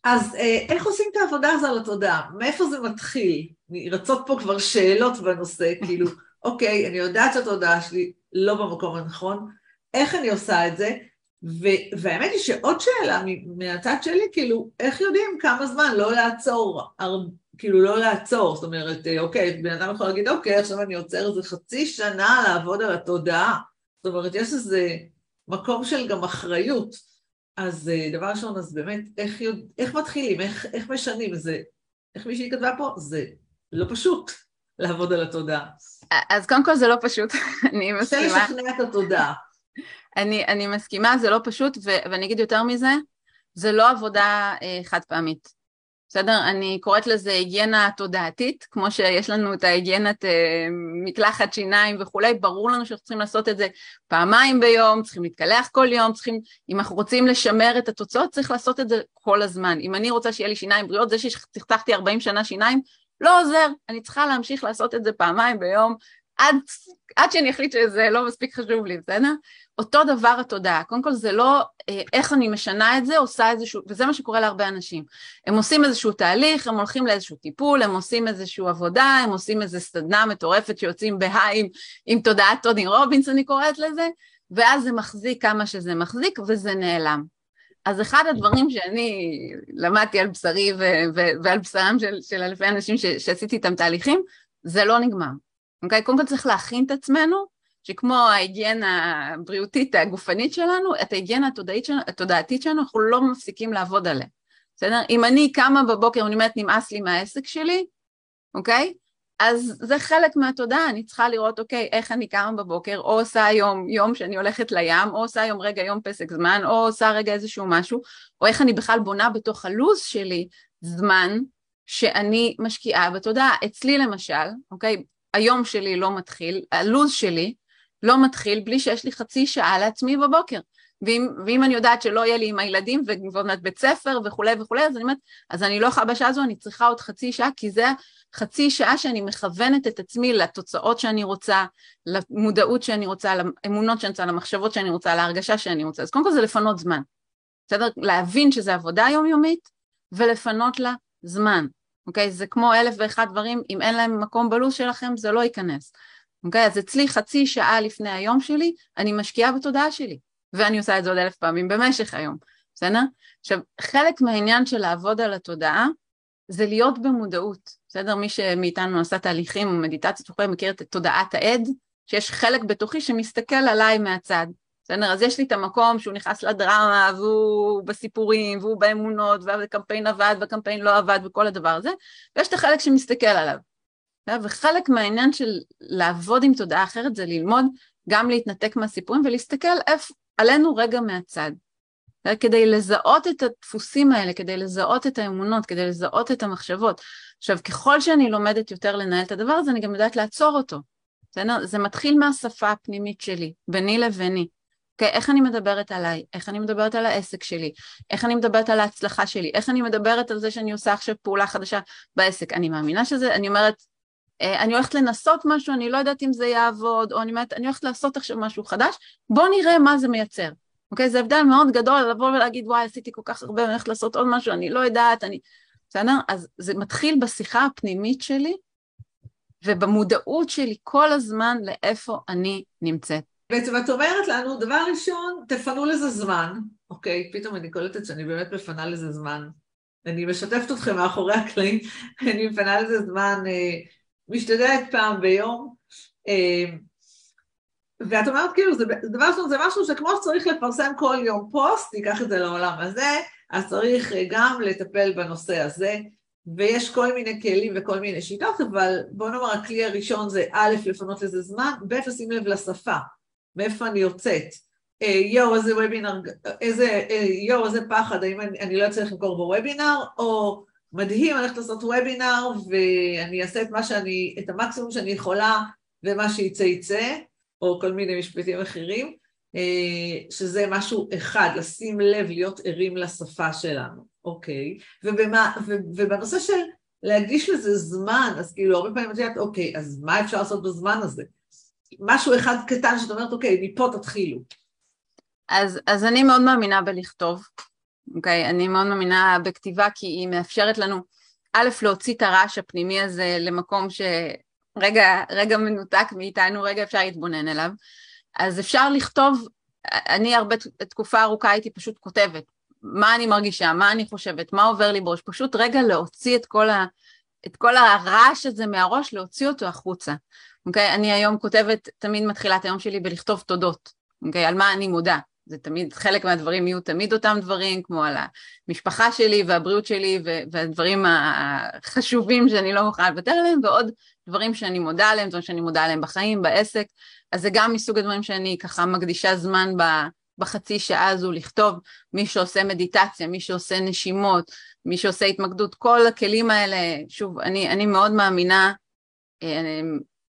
אז אה, איך עושים את העבודה הזו על התודעה? מאיפה זה מתחיל? רצות פה כבר שאלות בנושא, כאילו, אוקיי, אני יודעת שהתודעה שלי לא במקום הנכון, איך אני עושה את זה? ו- והאמת היא שעוד שאלה מהצד שלי, כאילו, איך יודעים כמה זמן לא לעצור, הר- כאילו לא לעצור, זאת אומרת, אה, אוקיי, בן אדם יכול להגיד, אוקיי, עכשיו אני עוצר איזה חצי שנה לעבוד על התודעה, זאת אומרת, יש איזה מקום של גם אחריות. אז אה, דבר ראשון, אז באמת, איך, יודע, איך מתחילים, איך, איך משנים, זה, איך מישהי כתבה פה, זה לא פשוט לעבוד על התודעה. אז קודם כל זה לא פשוט, [LAUGHS] אני מסכימה. רוצה לשכנע את התודעה. אני, אני מסכימה, זה לא פשוט, ו, ואני אגיד יותר מזה, זה לא עבודה אה, חד פעמית. בסדר? אני קוראת לזה היגיינה תודעתית, כמו שיש לנו את ההיגיינת אה, מקלחת שיניים וכולי, ברור לנו שאנחנו צריכים לעשות את זה פעמיים ביום, צריכים להתקלח כל יום, צריכים, אם אנחנו רוצים לשמר את התוצאות, צריך לעשות את זה כל הזמן. אם אני רוצה שיהיה לי שיניים בריאות, זה שצחצחתי 40 שנה שיניים, לא עוזר, אני צריכה להמשיך לעשות את זה פעמיים ביום, עד, עד שאני אחליט שזה לא מספיק חשוב לי, בסדר? אותו דבר התודעה, קודם כל זה לא אה, איך אני משנה את זה, עושה איזשהו, וזה מה שקורה להרבה אנשים. הם עושים איזשהו תהליך, הם הולכים לאיזשהו טיפול, הם עושים איזושהי עבודה, הם עושים איזו סדנה מטורפת שיוצאים בהיי עם, עם תודעת טוני רובינס, אני קוראת לזה, ואז זה מחזיק כמה שזה מחזיק וזה נעלם. אז אחד הדברים שאני למדתי על בשרי ו- ו- ועל בשרם של, של אלפי אנשים ש- שעשיתי איתם תהליכים, זה לא נגמר. אוקיי? קודם כל צריך להכין את עצמנו, שכמו ההיגיינה הבריאותית הגופנית שלנו, את ההיגיינה שלנו, התודעתית שלנו, אנחנו לא מפסיקים לעבוד עליה. בסדר? אם אני קמה בבוקר ואני אומרת נמאס לי מהעסק שלי, אוקיי? אז זה חלק מהתודעה, אני צריכה לראות, אוקיי, איך אני קמה בבוקר, או עושה היום יום שאני הולכת לים, או עושה היום רגע יום פסק זמן, או עושה רגע איזשהו משהו, או איך אני בכלל בונה בתוך הלו"ז שלי זמן שאני משקיעה בתודעה. אצלי למשל, אוקיי, היום שלי לא מתחיל, הלו"ז שלי לא מתחיל בלי שיש לי חצי שעה לעצמי בבוקר. ואם, ואם אני יודעת שלא יהיה לי עם הילדים ועוד מעט בית ספר וכולי וכולי, אז אני אומרת, אז אני לא יכולה בשעה הזו, אני צריכה עוד חצי שעה, כי זה חצי שעה שאני מכוונת את עצמי לתוצאות שאני רוצה, למודעות שאני רוצה, לאמונות שאני רוצה, למחשבות שאני רוצה, להרגשה שאני רוצה. אז קודם כל זה לפנות זמן. בסדר? להבין שזה עבודה יומיומית ולפנות לה זמן. אוקיי? זה כמו אלף ואחד דברים, אם אין להם מקום בלו"ז שלכם, זה לא ייכנס. אוקיי? אז אצלי חצי שעה לפני היום שלי, אני משקיעה בתודעה שלי, ואני עושה את זה עוד אלף פעמים במשך היום, בסדר? עכשיו, חלק מהעניין של לעבוד על התודעה, זה להיות במודעות, בסדר? מי שמאיתנו עשה תהליכים או מדיטציות וכו' מכיר את תודעת העד, שיש חלק בתוכי שמסתכל עליי מהצד, בסדר? אז יש לי את המקום שהוא נכנס לדרמה והוא בסיפורים והוא באמונות והקמפיין עבד והקמפיין לא עבד וכל הדבר הזה, ויש את החלק שמסתכל עליו. וחלק מהעניין של לעבוד עם תודעה אחרת זה ללמוד גם להתנתק מהסיפורים ולהסתכל איפה, עלינו רגע מהצד. כדי לזהות את הדפוסים האלה, כדי לזהות את האמונות, כדי לזהות את המחשבות. עכשיו, ככל שאני לומדת יותר לנהל את הדבר הזה, אני גם יודעת לעצור אותו. זה מתחיל מהשפה הפנימית שלי, ביני לביני. Okay, אוקיי? איך אני מדברת עליי, איך אני מדברת על העסק שלי, איך אני מדברת על ההצלחה שלי, איך אני מדברת על זה שאני עושה עכשיו פעולה חדשה בעסק. אני מאמינה שזה, אני אומרת, אה, אני הולכת לנסות משהו, אני לא יודעת אם זה יעבוד, או אני אומרת, אני הולכת לעשות עכשיו משהו חדש, בוא נראה מה זה מייצר. אוקיי? זה הבדל מאוד גדול לבוא ולהגיד, וואי, עשיתי כל כך הרבה, אני הולכת לעשות עוד משהו, אני לא יודעת, אני... בסדר? אז זה מתחיל בשיחה הפנימית שלי, ובמודעות שלי כל הזמן לאיפה אני נמצאת. בעצם את אומרת לנו, דבר ראשון, תפנו לזה זמן, אוקיי? פתאום אני קולטת שאני באמת מפנה לזה זמן. אני משתפת אתכם מאחורי הקלעים, [LAUGHS] אני מפנה לזה זמן, אה, משתדלת פעם ביום. אה, ואת אומרת, כאילו, זה, דבר ראשון, זה משהו שכמו שצריך לפרסם כל יום פוסט, תיקח את זה לעולם הזה, אז צריך אה, גם לטפל בנושא הזה. ויש כל מיני כלים וכל מיני שיטות, אבל בוא נאמר, הכלי הראשון זה א', לפנות לזה זמן, ב', לשים לב לשפה. מאיפה אני יוצאת. אה, יואו, איזה וובינר, איזה, יואו, איזה פחד, האם אני, אני לא אצליח למכור בוובינר, או מדהים, אני הולכת לעשות וובינר ואני אעשה את שאני, את המקסימום שאני יכולה ומה שיצא יצא, או כל מיני משפטים אחרים, אה, שזה משהו אחד, לשים לב, להיות ערים לשפה שלנו, אוקיי? ובמה, ובנושא של להקדיש לזה זמן, אז כאילו הרבה פעמים את יודעת, אוקיי, אז מה אפשר לעשות בזמן הזה? משהו אחד קטן שאת אומרת, אוקיי, מפה תתחילו. אז, אז אני מאוד מאמינה בלכתוב, אוקיי? אני מאוד מאמינה בכתיבה כי היא מאפשרת לנו, א', להוציא את הרעש הפנימי הזה למקום שרגע רגע מנותק מאיתנו, רגע אפשר להתבונן אליו. אז אפשר לכתוב, אני הרבה תקופה ארוכה הייתי פשוט כותבת, מה אני מרגישה, מה אני חושבת, מה עובר לי בראש, פשוט רגע להוציא את כל, ה, את כל הרעש הזה מהראש, להוציא אותו החוצה. אוקיי? אני היום כותבת, תמיד מתחילה את היום שלי בלכתוב תודות, אוקיי? על מה אני מודה. זה תמיד, חלק מהדברים יהיו תמיד אותם דברים, כמו על המשפחה שלי והבריאות שלי והדברים החשובים שאני לא מוכנה לוותר עליהם, ועוד דברים שאני מודה עליהם, דברים שאני מודה עליהם בחיים, בעסק. אז זה גם מסוג הדברים שאני ככה מקדישה זמן בחצי שעה הזו לכתוב, מי שעושה מדיטציה, מי שעושה נשימות, מי שעושה התמקדות, כל הכלים האלה, שוב, אני, אני מאוד מאמינה, אה,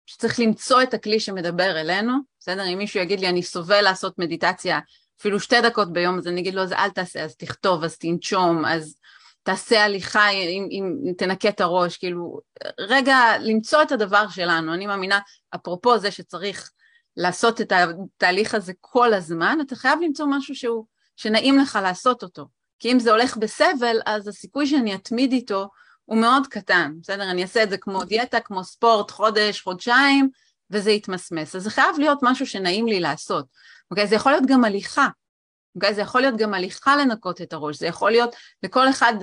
שצריך למצוא את הכלי שמדבר אלינו, בסדר? אם מישהו יגיד לי, אני סובל לעשות מדיטציה אפילו שתי דקות ביום, אז אני אגיד לו, אז אל תעשה, אז תכתוב, אז תנשום, אז תעשה הליכה, אם, אם תנקה את הראש, כאילו, רגע, למצוא את הדבר שלנו. אני מאמינה, אפרופו זה שצריך לעשות את התהליך הזה כל הזמן, אתה חייב למצוא משהו שהוא, שנעים לך לעשות אותו. כי אם זה הולך בסבל, אז הסיכוי שאני אתמיד איתו הוא מאוד קטן, בסדר? אני אעשה את זה כמו דיאטה, כמו ספורט, חודש, חודשיים, וזה יתמסמס. אז זה חייב להיות משהו שנעים לי לעשות, אוקיי? זה יכול להיות גם הליכה, אוקיי? זה יכול להיות גם הליכה לנקות את הראש, זה יכול להיות לכל אחד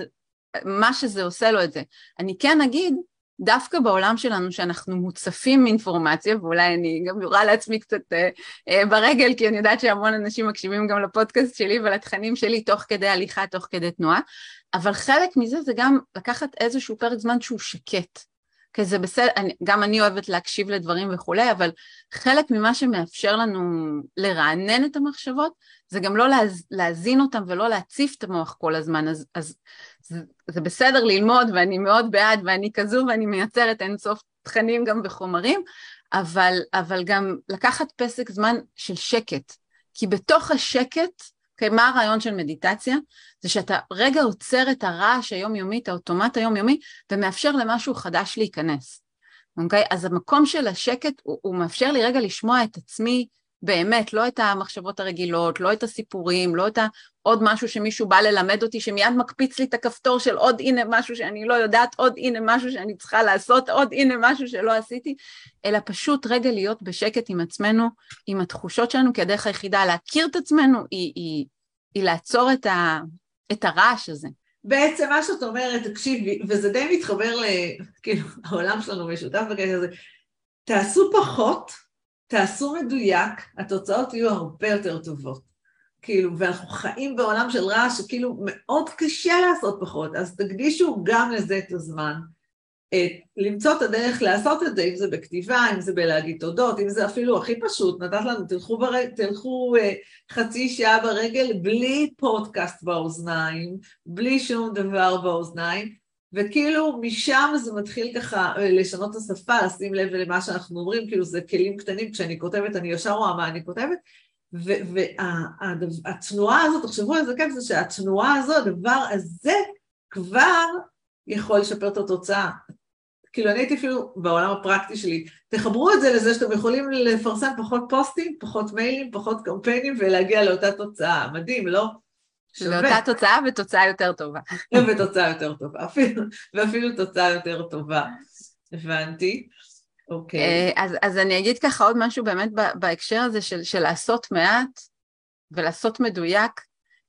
מה שזה עושה לו את זה. אני כן אגיד, דווקא בעולם שלנו שאנחנו מוצפים מאינפורמציה, ואולי אני גם יורה לעצמי קצת אה, אה, ברגל, כי אני יודעת שהמון אנשים מקשיבים גם לפודקאסט שלי ולתכנים שלי תוך כדי הליכה, תוך כדי תנועה, אבל חלק מזה זה גם לקחת איזשהו פרק זמן שהוא שקט. כי זה בסדר, אני, גם אני אוהבת להקשיב לדברים וכולי, אבל חלק ממה שמאפשר לנו לרענן את המחשבות, זה גם לא להז, להזין אותם ולא להציף את המוח כל הזמן, אז, אז זה, זה בסדר ללמוד ואני מאוד בעד ואני כזו ואני מייצרת אינסוף תכנים גם בחומרים, אבל, אבל גם לקחת פסק זמן של שקט, כי בתוך השקט אוקיי, מה הרעיון של מדיטציה? זה שאתה רגע עוצר את הרעש היומיומי, את האוטומט היומיומי, ומאפשר למשהו חדש להיכנס. אוקיי? Okay? אז המקום של השקט, הוא, הוא מאפשר לי רגע לשמוע את עצמי באמת, לא את המחשבות הרגילות, לא את הסיפורים, לא את עוד משהו שמישהו בא ללמד אותי, שמיד מקפיץ לי את הכפתור של עוד הנה משהו שאני לא יודעת, עוד הנה משהו שאני צריכה לעשות, עוד הנה משהו שלא עשיתי, אלא פשוט רגע להיות בשקט עם עצמנו, עם התחושות שלנו, כי הדרך היחידה להכיר את עצמנו היא, היא, היא לעצור את, ה, את הרעש הזה. בעצם מה שאת אומרת, תקשיבי, וזה די מתחבר ל... כאילו, העולם שלנו משותף בקטע הזה, תעשו פחות, תעשו מדויק, התוצאות יהיו הרבה יותר טובות. כאילו, ואנחנו חיים בעולם של רעש שכאילו מאוד קשה לעשות פחות, אז תקדישו גם לזה את הזמן. את, למצוא את הדרך לעשות את זה, אם זה בכתיבה, אם זה בלהגיד תודות, אם זה אפילו הכי פשוט, נתת לנו, תלכו, ברג, תלכו uh, חצי שעה ברגל בלי פודקאסט באוזניים, בלי שום דבר באוזניים, וכאילו משם זה מתחיל ככה אה, לשנות את השפה, לשים לב למה שאנחנו אומרים, כאילו זה כלים קטנים, כשאני כותבת אני ישר רואה מה אני כותבת, והתנועה הזאת, תחשבו איזה כיף זה שהתנועה הזו, הדבר הזה כבר יכול לשפר את התוצאה. כאילו אני הייתי אפילו בעולם הפרקטי שלי, תחברו את זה לזה שאתם יכולים לפרסם פחות פוסטים, פחות מיילים, פחות קמפיינים ולהגיע לאותה תוצאה. מדהים, לא? שווה. לאותה תוצאה ותוצאה יותר טובה. [LAUGHS] ותוצאה יותר טובה, אפילו, ואפילו תוצאה יותר טובה. הבנתי. אוקיי. אה, אז, אז אני אגיד ככה עוד משהו באמת בהקשר הזה של, של לעשות מעט ולעשות מדויק.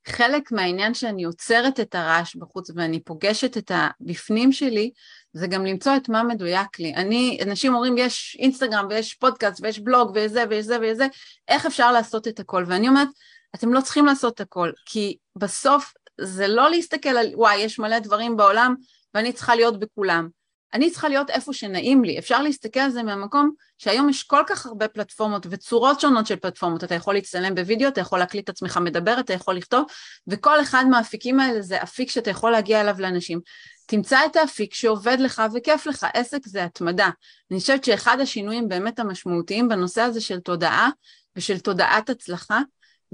חלק מהעניין שאני עוצרת את הרעש בחוץ ואני פוגשת את הבפנים שלי, זה גם למצוא את מה מדויק לי. אני, אנשים אומרים, יש אינסטגרם ויש פודקאסט ויש בלוג ויש זה ויש זה ויש זה, איך אפשר לעשות את הכל? ואני אומרת, אתם לא צריכים לעשות את הכל, כי בסוף זה לא להסתכל על, וואי, יש מלא דברים בעולם ואני צריכה להיות בכולם. אני צריכה להיות איפה שנעים לי. אפשר להסתכל על זה מהמקום שהיום יש כל כך הרבה פלטפורמות וצורות שונות של פלטפורמות. אתה יכול להצטלם בווידאו, אתה יכול להקליט את עצמך מדבר, אתה יכול לכתוב, וכל אחד מהאפיקים האלה זה אפיק שאתה יכול להגיע אליו לאנשים. תמצא את האפיק שעובד לך וכיף לך, עסק זה התמדה. אני חושבת שאחד השינויים באמת המשמעותיים בנושא הזה של תודעה ושל תודעת הצלחה,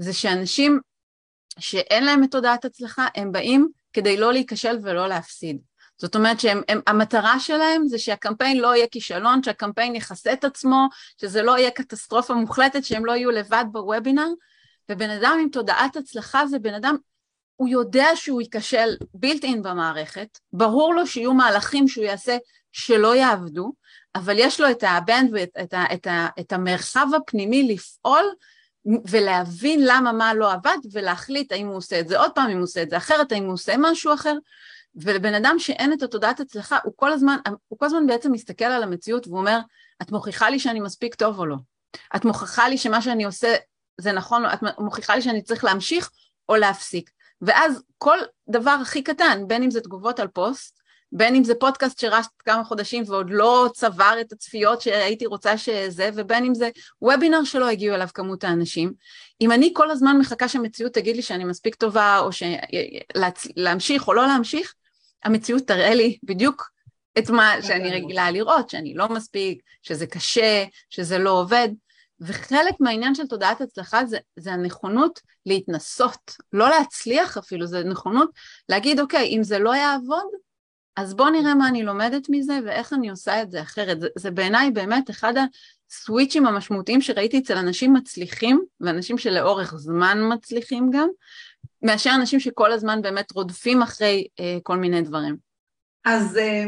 זה שאנשים שאין להם את תודעת הצלחה, הם באים כדי לא להיכשל ולא להפסיד. זאת אומרת שהמטרה שלהם זה שהקמפיין לא יהיה כישלון, שהקמפיין יכסה את עצמו, שזה לא יהיה קטסטרופה מוחלטת, שהם לא יהיו לבד בוובינר, ובן אדם עם תודעת הצלחה זה בן אדם, הוא יודע שהוא ייכשל בילט אין במערכת, ברור לו שיהיו מהלכים שהוא יעשה שלא יעבדו, אבל יש לו את הבנד ואת את, את, את המרחב הפנימי לפעול ולהבין למה מה לא עבד ולהחליט האם הוא עושה את זה עוד פעם, אם הוא עושה את זה אחרת, האם הוא עושה משהו אחר ולבן אדם שאין את התודעת הצלחה, הוא כל הזמן, הוא כל הזמן בעצם מסתכל על המציאות והוא אומר, את מוכיחה לי שאני מספיק טוב או לא? את מוכיחה לי שמה שאני עושה זה נכון, את מוכיחה לי שאני צריך להמשיך או להפסיק. ואז כל דבר הכי קטן, בין אם זה תגובות על פוסט, בין אם זה פודקאסט שרץ כמה חודשים ועוד לא צבר את הצפיות שהייתי רוצה שזה, ובין אם זה וובינר שלא הגיעו אליו כמות האנשים. אם אני כל הזמן מחכה שהמציאות תגיד לי שאני מספיק טובה, או ש... להמשיך או לא להמשיך, המציאות תראה לי בדיוק את מה שאני רגילה לראות, שאני לא מספיק, שזה קשה, שזה לא עובד, וחלק מהעניין של תודעת הצלחה זה, זה הנכונות להתנסות, לא להצליח אפילו, זה נכונות להגיד, אוקיי, אם זה לא יעבוד, אז בואו נראה מה אני לומדת מזה ואיך אני עושה את זה אחרת. זה, זה בעיניי באמת אחד הסוויצ'ים המשמעותיים שראיתי אצל אנשים מצליחים, ואנשים שלאורך זמן מצליחים גם, מאשר אנשים שכל הזמן באמת רודפים אחרי אה, כל מיני דברים. אז אה,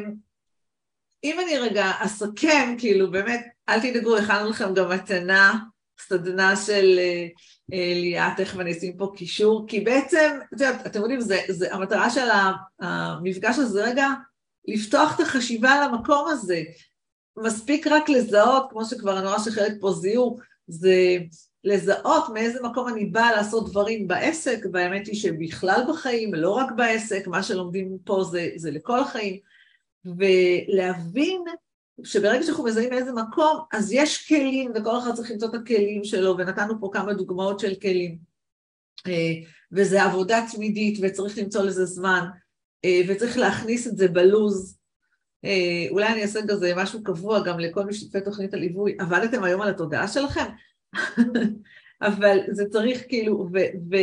אם אני רגע אסכם, כאילו באמת, אל תדאגו, הכנו לכם גם מתנה, סדנה של אה, ליאת, תכף אני אשים פה קישור, כי בעצם, את יודעת, אתם יודעים, זה, זה, המטרה של המפגש הזה רגע, לפתוח את החשיבה למקום הזה. מספיק רק לזהות, כמו שכבר אני רואה שחלק פה זיהו, זה לזהות מאיזה מקום אני באה לעשות דברים בעסק, והאמת היא שבכלל בחיים, לא רק בעסק, מה שלומדים פה זה, זה לכל החיים, ולהבין שברגע שאנחנו מזהים מאיזה מקום, אז יש כלים, וכל אחד צריך למצוא את הכלים שלו, ונתנו פה כמה דוגמאות של כלים. אה, וזה עבודה תמידית, וצריך למצוא לזה זמן, אה, וצריך להכניס את זה בלוז. אה, אולי אני אעשה כזה משהו קבוע גם לכל משתתפי תוכנית הליווי. עבדתם היום על התודעה שלכם? [LAUGHS] אבל זה צריך כאילו, ו, ו,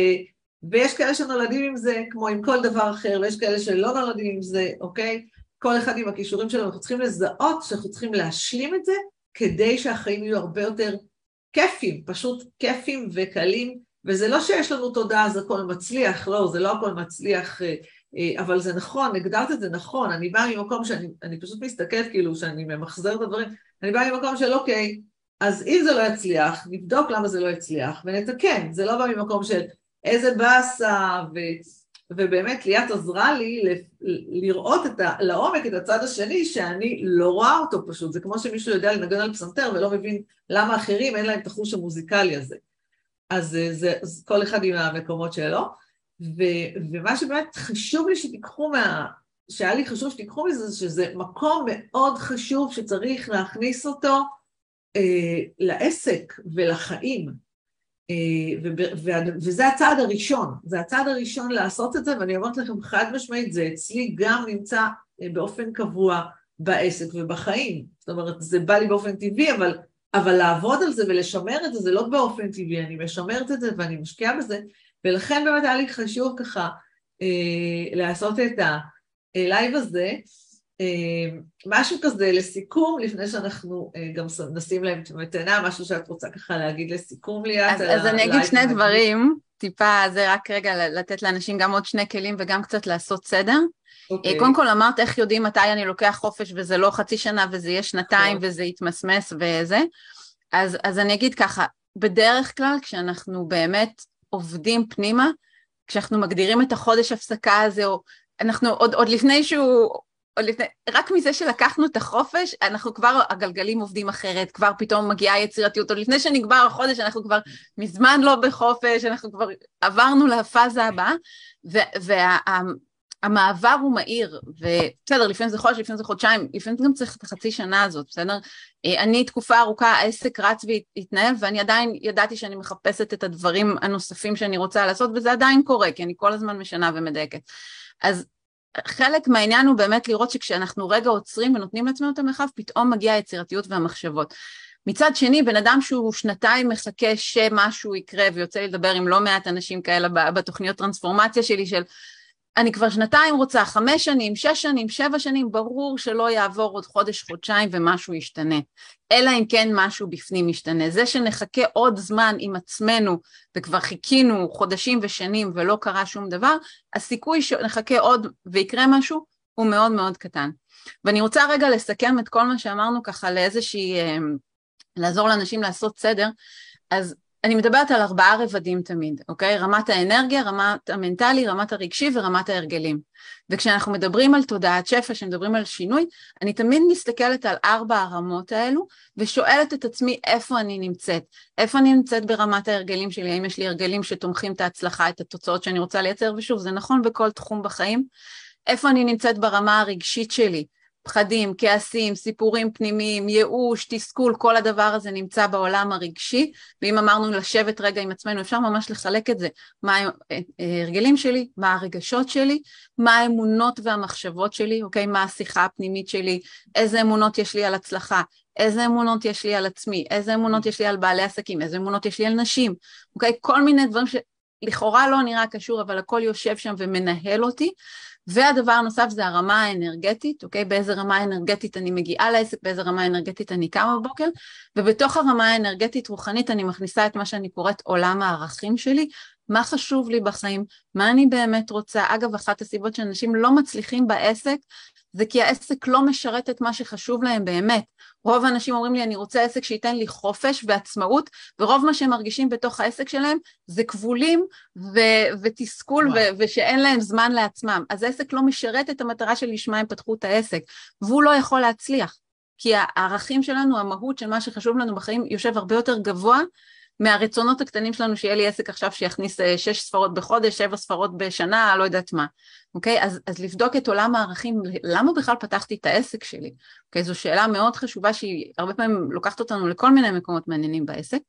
ויש כאלה שנולדים עם זה כמו עם כל דבר אחר, ויש כאלה שלא נולדים עם זה, אוקיי? כל אחד עם הכישורים שלו, אנחנו צריכים לזהות שאנחנו צריכים להשלים את זה כדי שהחיים יהיו הרבה יותר כיפים, פשוט כיפים וקלים, וזה לא שיש לנו תודעה אז הכל מצליח, לא, זה לא הכל מצליח, אה, אה, אבל זה נכון, הגדרת את זה נכון, אני באה ממקום שאני פשוט מסתכלת כאילו שאני ממחזר את הדברים, אני באה ממקום של אוקיי, אז אם זה לא יצליח, נבדוק למה זה לא יצליח ונתקן, זה לא בא ממקום של איזה באסה ו... ובאמת ליאת עזרה לי לראות את ה, לעומק את הצד השני שאני לא רואה אותו פשוט, זה כמו שמישהו יודע לנגן על פסנתר ולא מבין למה אחרים אין להם את החוש המוזיקלי הזה. אז זה, אז כל אחד עם המקומות שלו, ו, ומה שבאמת חשוב לי שתיקחו מה... שהיה לי חשוב שתיקחו מזה, שזה מקום מאוד חשוב שצריך להכניס אותו אה, לעסק ולחיים. אה, וזה הצעד הראשון, זה הצעד הראשון לעשות את זה, ואני אומרת לכם חד משמעית, זה אצלי גם נמצא אה, באופן קבוע בעסק ובחיים. זאת אומרת, זה בא לי באופן טבעי, אבל, אבל לעבוד על זה ולשמר את זה, זה לא באופן טבעי, אני משמרת את זה ואני משקיעה בזה, ולכן באמת היה לי חשוב ככה אה, לעשות את הלייב הזה. אה, משהו כזה לסיכום, לפני שאנחנו אה, גם נשים להם את המתנה, משהו שאת רוצה ככה להגיד לסיכום ליאת. אז, אז אני אגיד שני דברים, טיפה, זה רק רגע לתת לאנשים גם עוד שני כלים וגם קצת לעשות סדר. Okay. אוקיי. קודם כל אמרת איך יודעים מתי אני לוקח חופש וזה לא חצי שנה וזה יהיה שנתיים okay. נכון. וזה יתמסמס וזה. אז, אז אני אגיד ככה, בדרך כלל כשאנחנו באמת עובדים פנימה, כשאנחנו מגדירים את החודש הפסקה הזה, או אנחנו עוד, עוד לפני שהוא לפני, רק מזה שלקחנו את החופש, אנחנו כבר, הגלגלים עובדים אחרת, כבר פתאום מגיעה יצירתיות, עוד לפני שנגמר החודש, אנחנו כבר מזמן לא בחופש, אנחנו כבר עברנו לפאזה הבאה, והמעבר הוא מהיר, ובסדר, לפעמים זה חודש, לפעמים זה חודשיים, לפעמים גם צריך את החצי שנה הזאת, בסדר? אני תקופה ארוכה, העסק רץ והתנהל, ואני עדיין ידעתי שאני מחפשת את הדברים הנוספים שאני רוצה לעשות, וזה עדיין קורה, כי אני כל הזמן משנה ומדייקת. אז חלק מהעניין הוא באמת לראות שכשאנחנו רגע עוצרים ונותנים לעצמנו את המרחב, פתאום מגיעה היצירתיות והמחשבות. מצד שני, בן אדם שהוא שנתיים מחכה שמשהו יקרה, ויוצא לי לדבר עם לא מעט אנשים כאלה בתוכניות טרנספורמציה שלי, של אני כבר שנתיים רוצה, חמש שנים, שש שנים, שבע שנים, ברור שלא יעבור עוד חודש, חודשיים ומשהו ישתנה. אלא אם כן משהו בפנים ישתנה. זה שנחכה עוד זמן עם עצמנו, וכבר חיכינו חודשים ושנים ולא קרה שום דבר, הסיכוי שנחכה עוד ויקרה משהו הוא מאוד מאוד קטן. ואני רוצה רגע לסכם את כל מה שאמרנו ככה לאיזושהי, אה, לעזור לאנשים לעשות סדר. אז אני מדברת על ארבעה רבדים תמיד, אוקיי? רמת האנרגיה, רמת המנטלי, רמת הרגשי ורמת ההרגלים. וכשאנחנו מדברים על תודעת שפע, כשמדברים על שינוי, אני תמיד מסתכלת על ארבע הרמות האלו ושואלת את עצמי איפה אני נמצאת. איפה אני נמצאת ברמת ההרגלים שלי, האם יש לי הרגלים שתומכים את ההצלחה, את התוצאות שאני רוצה לייצר, ושוב, זה נכון בכל תחום בחיים. איפה אני נמצאת ברמה הרגשית שלי, פחדים, כעסים, סיפורים פנימיים, ייאוש, תסכול, כל הדבר הזה נמצא בעולם הרגשי, ואם אמרנו לשבת רגע עם עצמנו, אפשר ממש לחלק את זה, מה ההרגלים שלי, מה הרגשות שלי, מה האמונות והמחשבות שלי, אוקיי, מה השיחה הפנימית שלי, איזה אמונות יש לי על הצלחה, איזה אמונות יש לי על עצמי, איזה אמונות יש לי על בעלי עסקים, איזה אמונות יש לי על נשים, אוקיי? כל מיני דברים שלכאורה לא נראה קשור, אבל הכל יושב שם ומנהל אותי. והדבר הנוסף זה הרמה האנרגטית, אוקיי? באיזה רמה אנרגטית אני מגיעה לעסק, באיזה רמה אנרגטית אני קמה בבוקר, ובתוך הרמה האנרגטית רוחנית אני מכניסה את מה שאני קוראת עולם הערכים שלי, מה חשוב לי בחיים, מה אני באמת רוצה. אגב, אחת הסיבות שאנשים לא מצליחים בעסק, זה כי העסק לא משרת את מה שחשוב להם באמת. רוב האנשים אומרים לי, אני רוצה עסק שייתן לי חופש ועצמאות, ורוב מה שהם מרגישים בתוך העסק שלהם זה כבולים ו- ותסכול ו- ושאין להם זמן לעצמם. אז העסק לא משרת את המטרה שלשמה הם פתחו את העסק, והוא לא יכול להצליח. כי הערכים שלנו, המהות של מה שחשוב לנו בחיים, יושב הרבה יותר גבוה מהרצונות הקטנים שלנו שיהיה לי עסק עכשיו שיכניס אה, שש ספרות בחודש, שבע ספרות בשנה, לא יודעת מה, אוקיי? אז, אז לבדוק את עולם הערכים, למה בכלל פתחתי את העסק שלי? אוקיי, זו שאלה מאוד חשובה שהיא הרבה פעמים לוקחת אותנו לכל מיני מקומות מעניינים בעסק.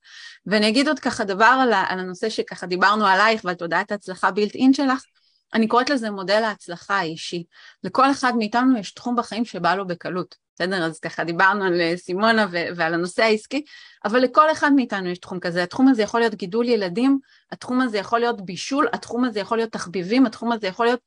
ואני אגיד עוד ככה דבר על, על הנושא שככה דיברנו עלייך ועל תודעת ההצלחה בילט אין שלך, אני קוראת לזה מודל ההצלחה האישי. לכל אחד מאיתנו יש תחום בחיים שבא לו בקלות. בסדר? אז ככה דיברנו על אה, סימונה ועל הנושא העסקי, אבל לכל אחד מאיתנו יש תחום כזה. התחום הזה יכול להיות גידול ילדים, התחום הזה יכול להיות בישול, התחום הזה יכול להיות תחביבים, התחום הזה יכול להיות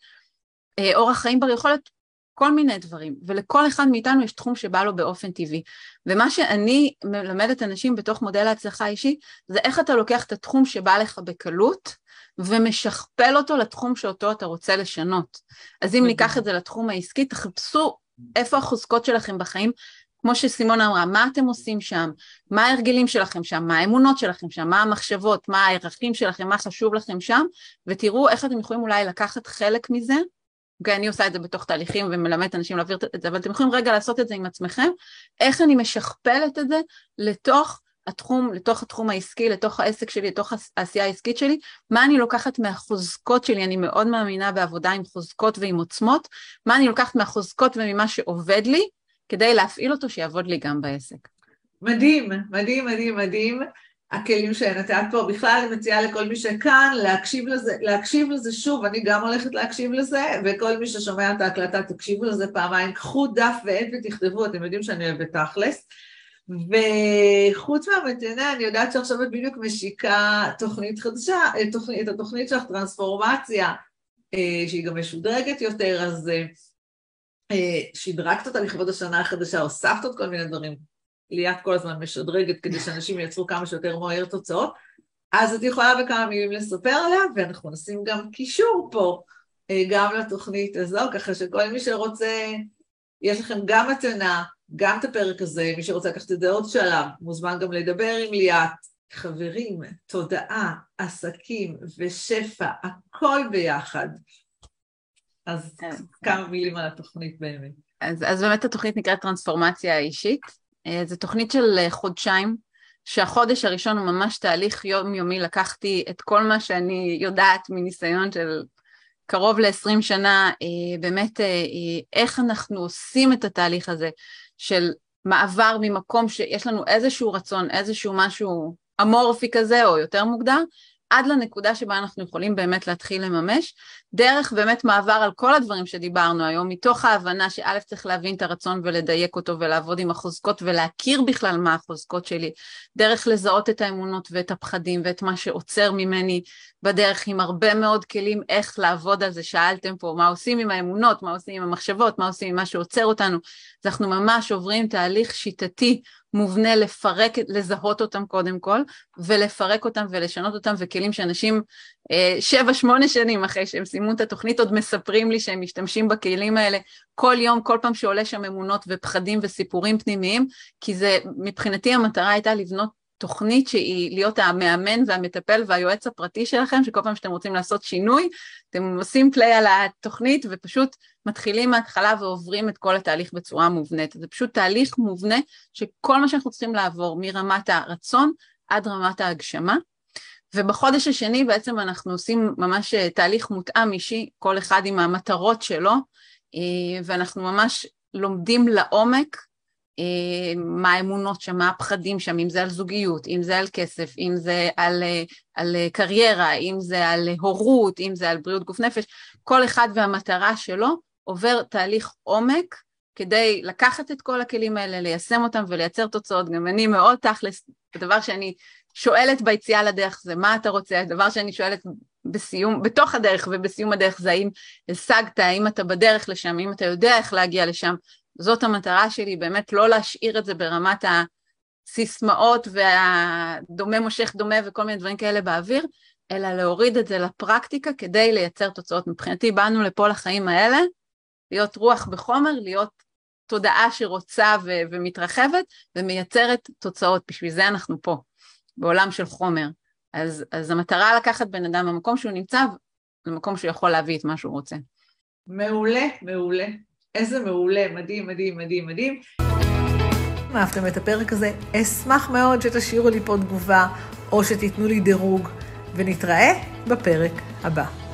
אה, אורח חיים בריא, יכול להיות כל מיני דברים, ולכל אחד מאיתנו יש תחום שבא לו באופן טבעי. ומה שאני מלמדת אנשים בתוך מודל ההצלחה האישי, זה איך אתה לוקח את התחום שבא לך בקלות, ומשכפל אותו לתחום שאותו אתה רוצה לשנות. אז אם ניקח את זה לתחום העסקי, תחפשו איפה החוזקות שלכם בחיים, כמו שסימונה אמרה, מה אתם עושים שם, מה ההרגלים שלכם שם, מה האמונות שלכם שם, מה המחשבות, מה הערכים שלכם, מה חשוב לכם שם, ותראו איך אתם יכולים אולי לקחת חלק מזה, אוקיי, אני עושה את זה בתוך תהליכים ומלמדת אנשים להעביר את זה, אבל אתם יכולים רגע לעשות את זה עם עצמכם, איך אני משכפלת את זה לתוך התחום, לתוך התחום העסקי, לתוך העסק שלי, לתוך העשייה העסקית שלי, מה אני לוקחת מהחוזקות שלי, אני מאוד מאמינה בעבודה עם חוזקות ועם עוצמות, מה אני לוקחת מהחוזקות וממה שעובד לי, כדי להפעיל אותו שיעבוד לי גם בעסק. מדהים, מדהים, מדהים, מדהים. הכלים שנתת פה, בכלל אני מציעה לכל מי שכאן להקשיב לזה, להקשיב לזה שוב, אני גם הולכת להקשיב לזה, וכל מי ששומע את ההקלטה תקשיבו לזה פעמיים, קחו דף ועט ותכתבו, אתם יודעים שאני אוהבת תכלס. וחוץ מהמתנה, אני יודעת שעכשיו את בדיוק משיקה תוכנית חדשה, תוכנית, את התוכנית שלך, טרנספורמציה, אה, שהיא גם משודרגת יותר, אז אה, שדרגת אותה לכבוד השנה החדשה, הוספת עוד כל מיני דברים. ליאת כל הזמן משדרגת כדי שאנשים ייצרו כמה שיותר מהר תוצאות. אז את יכולה בכמה מילים לספר עליה, ואנחנו נשים גם קישור פה, אה, גם לתוכנית הזו, ככה שכל מי שרוצה, יש לכם גם מתנה, גם את הפרק הזה, מי שרוצה לקחת את זה עוד שלב, מוזמן גם לדבר עם ליאת. חברים, תודעה, עסקים ושפע, הכל ביחד. אז כמה. מילים על התוכנית באמת. אז, אז באמת התוכנית נקראת טרנספורמציה אישית. אה, זו תוכנית של אה, חודשיים, שהחודש הראשון הוא ממש תהליך יומיומי, לקחתי את כל מה שאני יודעת מניסיון של קרוב ל-20 שנה, אה, באמת איך אנחנו עושים את התהליך הזה של מעבר ממקום שיש לנו איזשהו רצון, איזשהו משהו אמורפי כזה או יותר מוגדר, עד לנקודה שבה אנחנו יכולים באמת להתחיל לממש, דרך באמת מעבר על כל הדברים שדיברנו היום, מתוך ההבנה שא' צריך להבין את הרצון ולדייק אותו ולעבוד עם החוזקות ולהכיר בכלל מה החוזקות שלי, דרך לזהות את האמונות ואת הפחדים ואת מה שעוצר ממני בדרך עם הרבה מאוד כלים איך לעבוד על זה, שאלתם פה מה עושים עם האמונות, מה עושים עם המחשבות, מה עושים עם מה שעוצר אותנו, אז אנחנו ממש עוברים תהליך שיטתי מובנה לפרק, לזהות אותם קודם כל, ולפרק אותם ולשנות אותם, וכלים שאנשים אה, שבע, שמונה שנים אחרי שהם סיימו את התוכנית עוד מספרים לי שהם משתמשים בכלים האלה כל יום, כל פעם שעולה שם אמונות ופחדים וסיפורים פנימיים, כי זה, מבחינתי המטרה הייתה לבנות תוכנית שהיא להיות המאמן והמטפל והיועץ הפרטי שלכם, שכל פעם שאתם רוצים לעשות שינוי, אתם עושים פליי על התוכנית ופשוט מתחילים מההתחלה ועוברים את כל התהליך בצורה מובנית. זה פשוט תהליך מובנה שכל מה שאנחנו צריכים לעבור מרמת הרצון עד רמת ההגשמה. ובחודש השני בעצם אנחנו עושים ממש תהליך מותאם אישי, כל אחד עם המטרות שלו, אה, ואנחנו ממש לומדים לעומק אה, מה האמונות שם, מה הפחדים שם, אם זה על זוגיות, אם זה על כסף, אם זה על, אה, על קריירה, אם זה על הורות, אם זה על בריאות גוף נפש, כל אחד והמטרה שלו עובר תהליך עומק כדי לקחת את כל הכלים האלה, ליישם אותם ולייצר תוצאות. גם אני מאוד תכלס, הדבר שאני שואלת ביציאה לדרך זה מה אתה רוצה, הדבר שאני שואלת בסיום, בתוך הדרך ובסיום הדרך זה האם השגת, האם אתה בדרך לשם, האם אתה יודע איך להגיע לשם. זאת המטרה שלי, באמת לא להשאיר את זה ברמת הסיסמאות והדומה מושך דומה וכל מיני דברים כאלה באוויר, אלא להוריד את זה לפרקטיקה כדי לייצר תוצאות. מבחינתי באנו לפה לחיים האלה, להיות רוח בחומר, להיות תודעה שרוצה ו- ומתרחבת ומייצרת תוצאות, בשביל זה אנחנו פה, בעולם של חומר. אז, אז המטרה לקחת בן אדם במקום שהוא נמצא, למקום שהוא יכול להביא את מה שהוא רוצה. מעולה, מעולה. איזה מעולה, מדהים, מדהים, מדהים, מדהים. אם אהבתם את הפרק הזה, אשמח מאוד שתשאירו לי פה תגובה, או שתיתנו לי דירוג, ונתראה בפרק הבא.